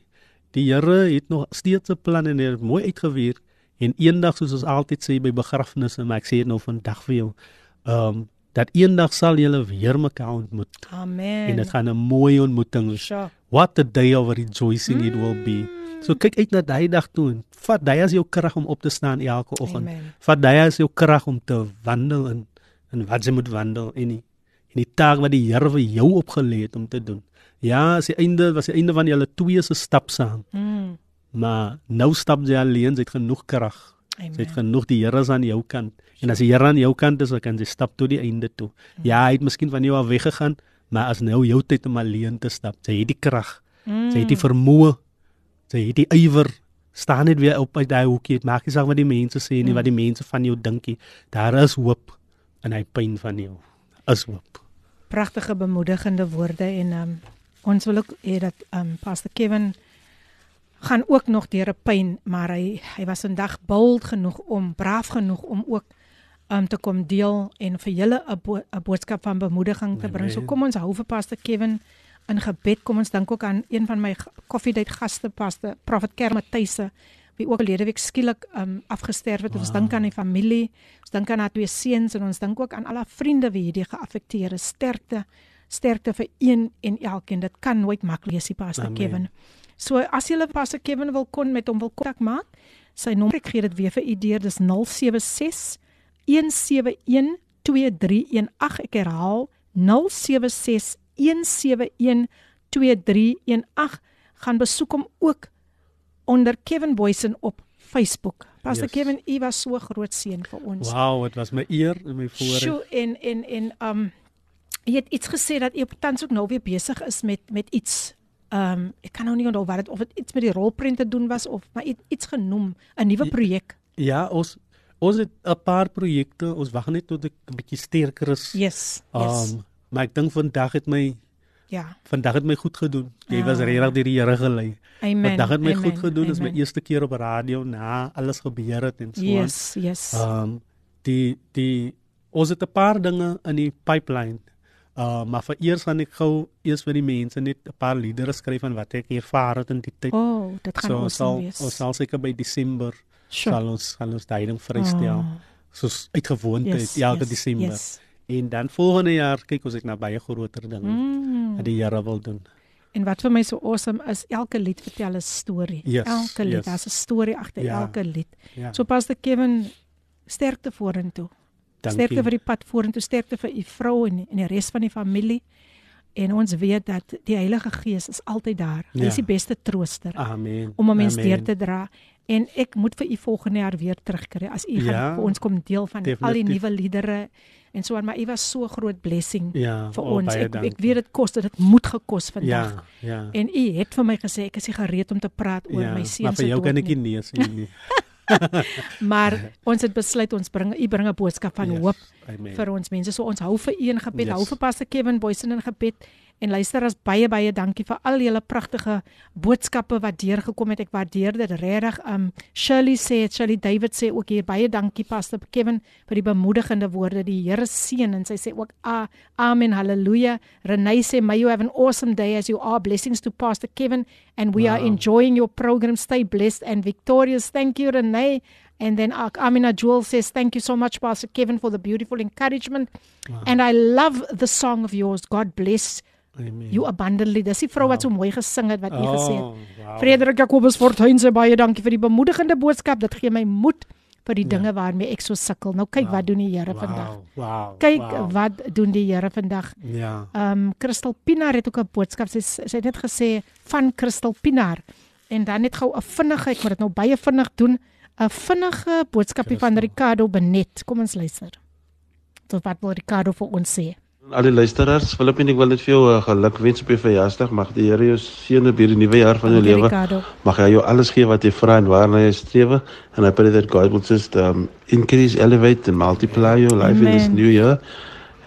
Die Here het nog steeds 'n plan en hy het mooi uitgewerk en eendag soos ons altyd sê by begrafnisse, maar ek sê dit nou vandag vir jou, ehm um, dat eendag sal julle weer mekaar ontmoet Amen. en dit gaan 'n mooi ontmoeting wees. Sure. What a day of rejoicing it will be. So kyk uit na daai dag toe en vat daai as jou krag om op te staan elke oggend. Vat daai as jou krag om te wandel in en wat jy moet wandel en die en die taak wat die Here vir jou opgelê het om te doen. Ja, as die einde was die einde van julle twee se stap saam. Mm. Maar nou stap jy alleen, jy het genoeg krag. Jy het Amen. genoeg die Here is aan jou kant. En as die Here aan jou kant is, dan kan jy stap tot die einde toe. Ja, hy het miskien van jou af weggegaan, maar as nou jou tyd om alleen te stap, jy het die krag. Jy het die vermoë. Jy het die ywer. Staan net weer op uit daai hoekie. Dit maak nie saak wat die mense sê nie, wat die mense van jou dink nie. Daar is hoop in hy pyn van jou. Is hoop. Pragtige bemoedigende woorde en um, ons wil ook hê dat um, Pastor Kevin gaan ook nog deur 'n pyn, maar hy hy was vandag bold genoeg om braaf genoeg om ook um te kom deel en vir julle 'n bo 'n boodskap van bemoediging te bring. So Amen. kom ons hou vir Pastor Kevin in gebed. Kom ons dink ook aan een van my g- koffiedייט gaste, Pastor Prophet Kermathuise wie ook verlede week skielik um afgesterf het. Wow. Ons Wow. dink aan die familie, ons dink aan haar twee seuns en ons dink ook aan al haar vriende wie hierdie geaffekteer is. Sterkte sterkte vir een en elkeen. Dit kan nooit maklik wees, nie, Pastor Amen. Kevin. So as jy Pastor Kevin wil kon met hom wil kontak maak, sy nommer ek gee dit weer vir u deur, dis 076 171 2318. Ek herhaal 076 171 2318. Gaan besoek hom ook onder Kevin Boysen op Facebook. Pastor Yes. Kevin, u was so groot seën vir ons. Wow, dit was my eer en my voorreg. Sjoe, en en en um jy het iets gesê dat op tans ook nou weer besig is met met iets um ek kan nou nie onthou wat dit of dit iets met die rolprent te doen was of maar iets, genoem, 'n nuwe projek. Ja, ons ons het 'n paar projekte. Ons wag net tot ek 'n bietjie sterker is. Yes. Yes. Um, maar ek dink vandag het my ja. vandag het my goed gedoen. Jy was Ah. regtig deur die Here gelei. Amen. Vandag het my amen, goed gedoen. Dit is my eerste keer op radio na alles gebeur het en so. Yes, yes. Um die die ons het 'n paar dinge in die pipeline. Uh maar vir eers gaan ek gou eers vir die mense net 'n paar liedere skryf van wat ek ervaar het in die tyd. oh, dit gaan so ons sal wees. ons sal seker by Desember Sure. sal ons sal ons daai ding vrystel. Oh. Soos uitgewoonte Yes, elke yes, Desember. yes. En dan volgende jaar kyk ons ek na baie groter dinge Mm. wat die Here wil doen. En wat vir my so awesome is, elke lied vertel 'n storie. Yes, elke lied, yes. daar's 'n storie agter Ja. elke lied. Ja. So Pastor Kevin, sterkte vorentoe. Dankie. Sterkte vir die pad vorentoe, sterkte vir u vrou en en die res van die familie. En ons weet dat die Heilige Gees is altyd daar. Hy is Ja. die beste trooster Amen. om 'n mens Amen. deur te dra. En ek moet vir u volgende jaar weer terugkry as u Ja, gaan vir ons kom deel van al die definitief. nuwe liedere en so aan, maar u was so groot blessing Ja, vir oh, ons. baie Ek ek dankie. weet dit kos dit moet gekos vandag. Ja, ja. En u het vir my gesê ek is gereed om te praat oor ja, my maar seun vir se jou dood kan ek nie nee sê nie. maar ons het besluit ons bring u bring 'n boodskap van Yes, hoop amen. vir ons mense. So ons hou vir u in gebed, Yes. hou vir Pastor Kevin Boysen in gebed. En luister as baie baie dankie vir al julle pragtige boodskappe wat deurgekom het. Ek waardeer dit regtig. Um Shirley sê, Shirley David sê ook hier baie dankie Pastor Kevin vir die bemoedigende woorde. Die Here seën en sy sê ook ah, amen, haleluja. Renee sê may you have an awesome day as you are blessings to Pastor Kevin and we wow. are enjoying your program. Stay blessed and victorious. Thank you Renee. And then uh, Amina Jewel says, Thank you so much, Pastor Kevin, for the beautiful encouragement. Wow. And I love the song of yours. God bless Amen. you abundantly. Dis die vrou wat so mooi gesing het wat jy gesê het. Oh, wow. Frederik Jacobus Fortuin sê baie dankie vir die bemoedigende boodskap. Dit gee my moed vir die dinge waarmee ek so sukkel. Nou kyk Wow. wat doen die Here vandag. Wow. Wow. Kyk wow. wat doen die Here vandag. Ja. Ehm um, Christel Pinaar het ook 'n boodskap. Sy sy het net gesê van Christel Pinaar. En dan net gou 'n vinnige, ek moet dit nou baie vinnig doen. 'n Vinnige boodskapie van Christel. Ricardo Benet. Kom ons luister. Tot wat wil Ricardo vir ons sê? Al die luisteraars, Filippin, ek wil net vir jou uh, geluk wens op jou verjaarsdag. Mag die Here jou seën op hierdie nuwe jaar van jou lewe. Ricardo. Mag hy jou alles gee wat jy vra en waarna jy streef. And I pray that God will just um, increase, elevate and multiply your life in this Amen. new year.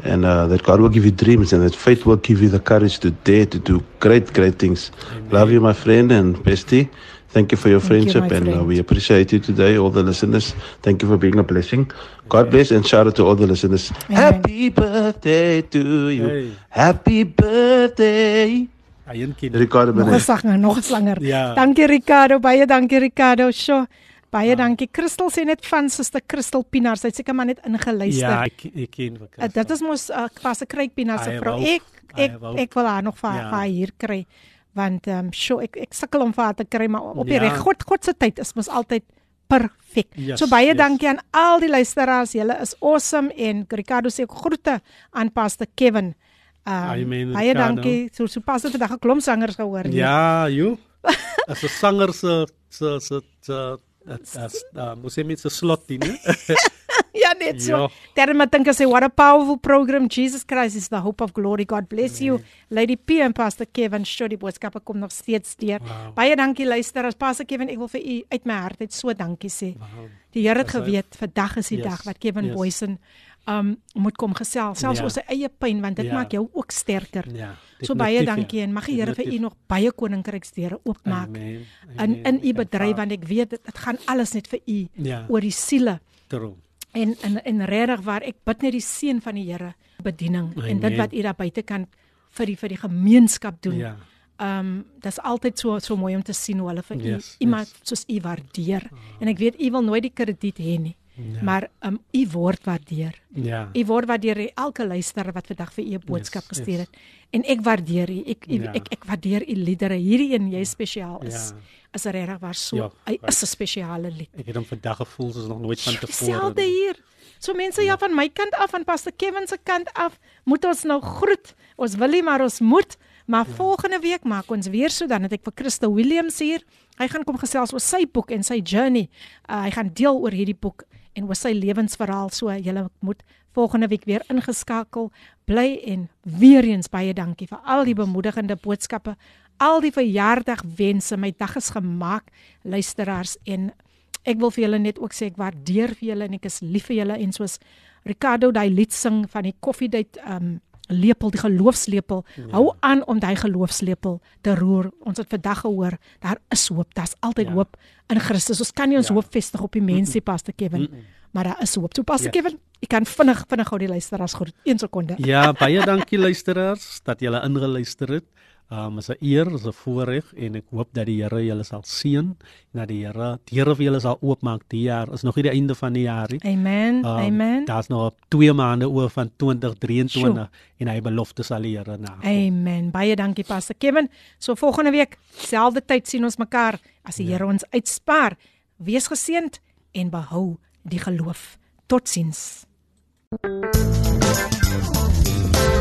And uh, that God will give you dreams and that faith will give you the courage to dare to do great, great things. Love you, my friend and bestie. Thank you for your Thank you, friendship my and uh, friend. we appreciate you today, all the listeners. Thank you for being a blessing. God bless and shout out to all the listeners. Amen. Happy birthday to you. Hey. Happy birthday. Eien kind. Ricardo Nog 'n Benet. sanger, nog 'n sanger. Ja. Dankie Ricardo, baie dankie Ricardo. Sjoe. Baie dankie. Christel sê net van Suster Christel Pinaar. Sy het seker maar net ingeluister. Ja, ek ek ken vir Uh, dit is mos uh, was 'n kruikpina se vrou. Ek ek ek wil haar nog vir Ja. haar hier kry. Want ehm um, sjoe, ek ek sukkel om vir haar te kry, maar op die Ja. reg God God se tyd is mos altyd perfek. Yes, so baie yes. dankie aan al die luisteraars. Julle is awesome en Ricardo sê groete aan Pastor Kevin. Ehm Amen, baie Ricardo. dankie. So so pas het vandag 'n klomp sangers gehoor. hier. Ja, jy. As 'n sanger se se se se as uh, moet jy met se slot dien, hè? ja, net so. Ja. Daarom ek dink as hy what a powerful program. Jesus Christ is the hope of glory. God bless you. Lady P en Pastor Kevin, sure die boodskappe kom nog steeds deur. Wow. Baie dankie luisteraars. Pastor Kevin, ek wil vir u uit my hart uit so dankie sê. Wow. Die Here het geweet vandag is die Yes, dag wat Kevin yes. Boysen um moet kom gesels, selfs Ja. oor sy eie pyn want dit Ja. maak jou ook sterker. Ja. So baie definitief, dankie ja. en mag die Here vir u nog baie koninkryksdeure oopmaak Amen. in Amen. in u Ek bedryf want ek weet dit gaan alles net vir u Ja. oor die siele True. En en en regtig waar ek bid net die seën van die Here bediening en dit Amen. wat u daar buitekant vir die vir die gemeenskap doen. Ja. Ehm um, dis altyd so so mooi om te sien hoe hulle vir u Yes, iemand yes. soos u waardeer. En ek weet u wil nooit die krediet hê nie. Ja. Maar ehm um, u word waardeer. Ja. U word waardeer deur elke luisteraar wat vandag vir u 'n boodskap Yes, gestuur yes. het. En ek waardeer u. Ek ek, Ja. ek ek waardeer u liedere. Hierdie een jy spesiaal is. Ja. Is regtig waar so. Ja, Hy right. is 'n spesiale lied. Ek het hom vandag gevoel soos nog nooit van tevore. Dieselfde nie. hier. So mense ja van my kant af en Pastor Kevin se kant af, moet ons nou groet. Ons wil nie maar ons moet, maar ja. volgende week maak ons weer so dan het ek vir Christa Williams hier. Hy gaan kom gesels oor sy boek en sy journey. Uh, hy gaan deel oor hierdie boek en oor sy lewensverhaal. So julle moet volgende week weer ingeskakel bly en weer eens baie dankie vir al die bemoedigende boodskappe, al die verjaardagwense. My dag is gemaak, luisteraars en ek wil vir julle net ook sê ek waardeer vir julle en ek is lief vir julle en soos Ricardo daai lied sing van die koffiedייט um lepel die geloofslepel ja. hou aan om daai geloofslepel te roer ons het vandag gehoor daar is hoop daar's altyd ja. Hoop in Christus ons kan nie ons Ja. hoop vestig op die mense pastor Kevin Mm-mm. maar daar is hoop so pastor Ja. Kevin ek kan vinnig vinnig gou die luisteraars groet 1 sekonde Ja, baie dankie luisteraars dat julle ingeluister het. Um is 'n eer, is 'n voorreg en ek hoop dat die Here julle sal seën en dat die Here die Here vir julle sal oopmaak die jaar. Is nog nie die einde van die jaar nie. amen Um, amen Daar's nog 2 maande oor van 2023 Sjoe. en hy belofte sal die Here na. Amen. Baie dankie Pastor Kevin. So volgende week, selfde tyd sien ons mekaar as die ja. Here ons uitspaar. Wees geseënd en behou die geloof. Totsiens.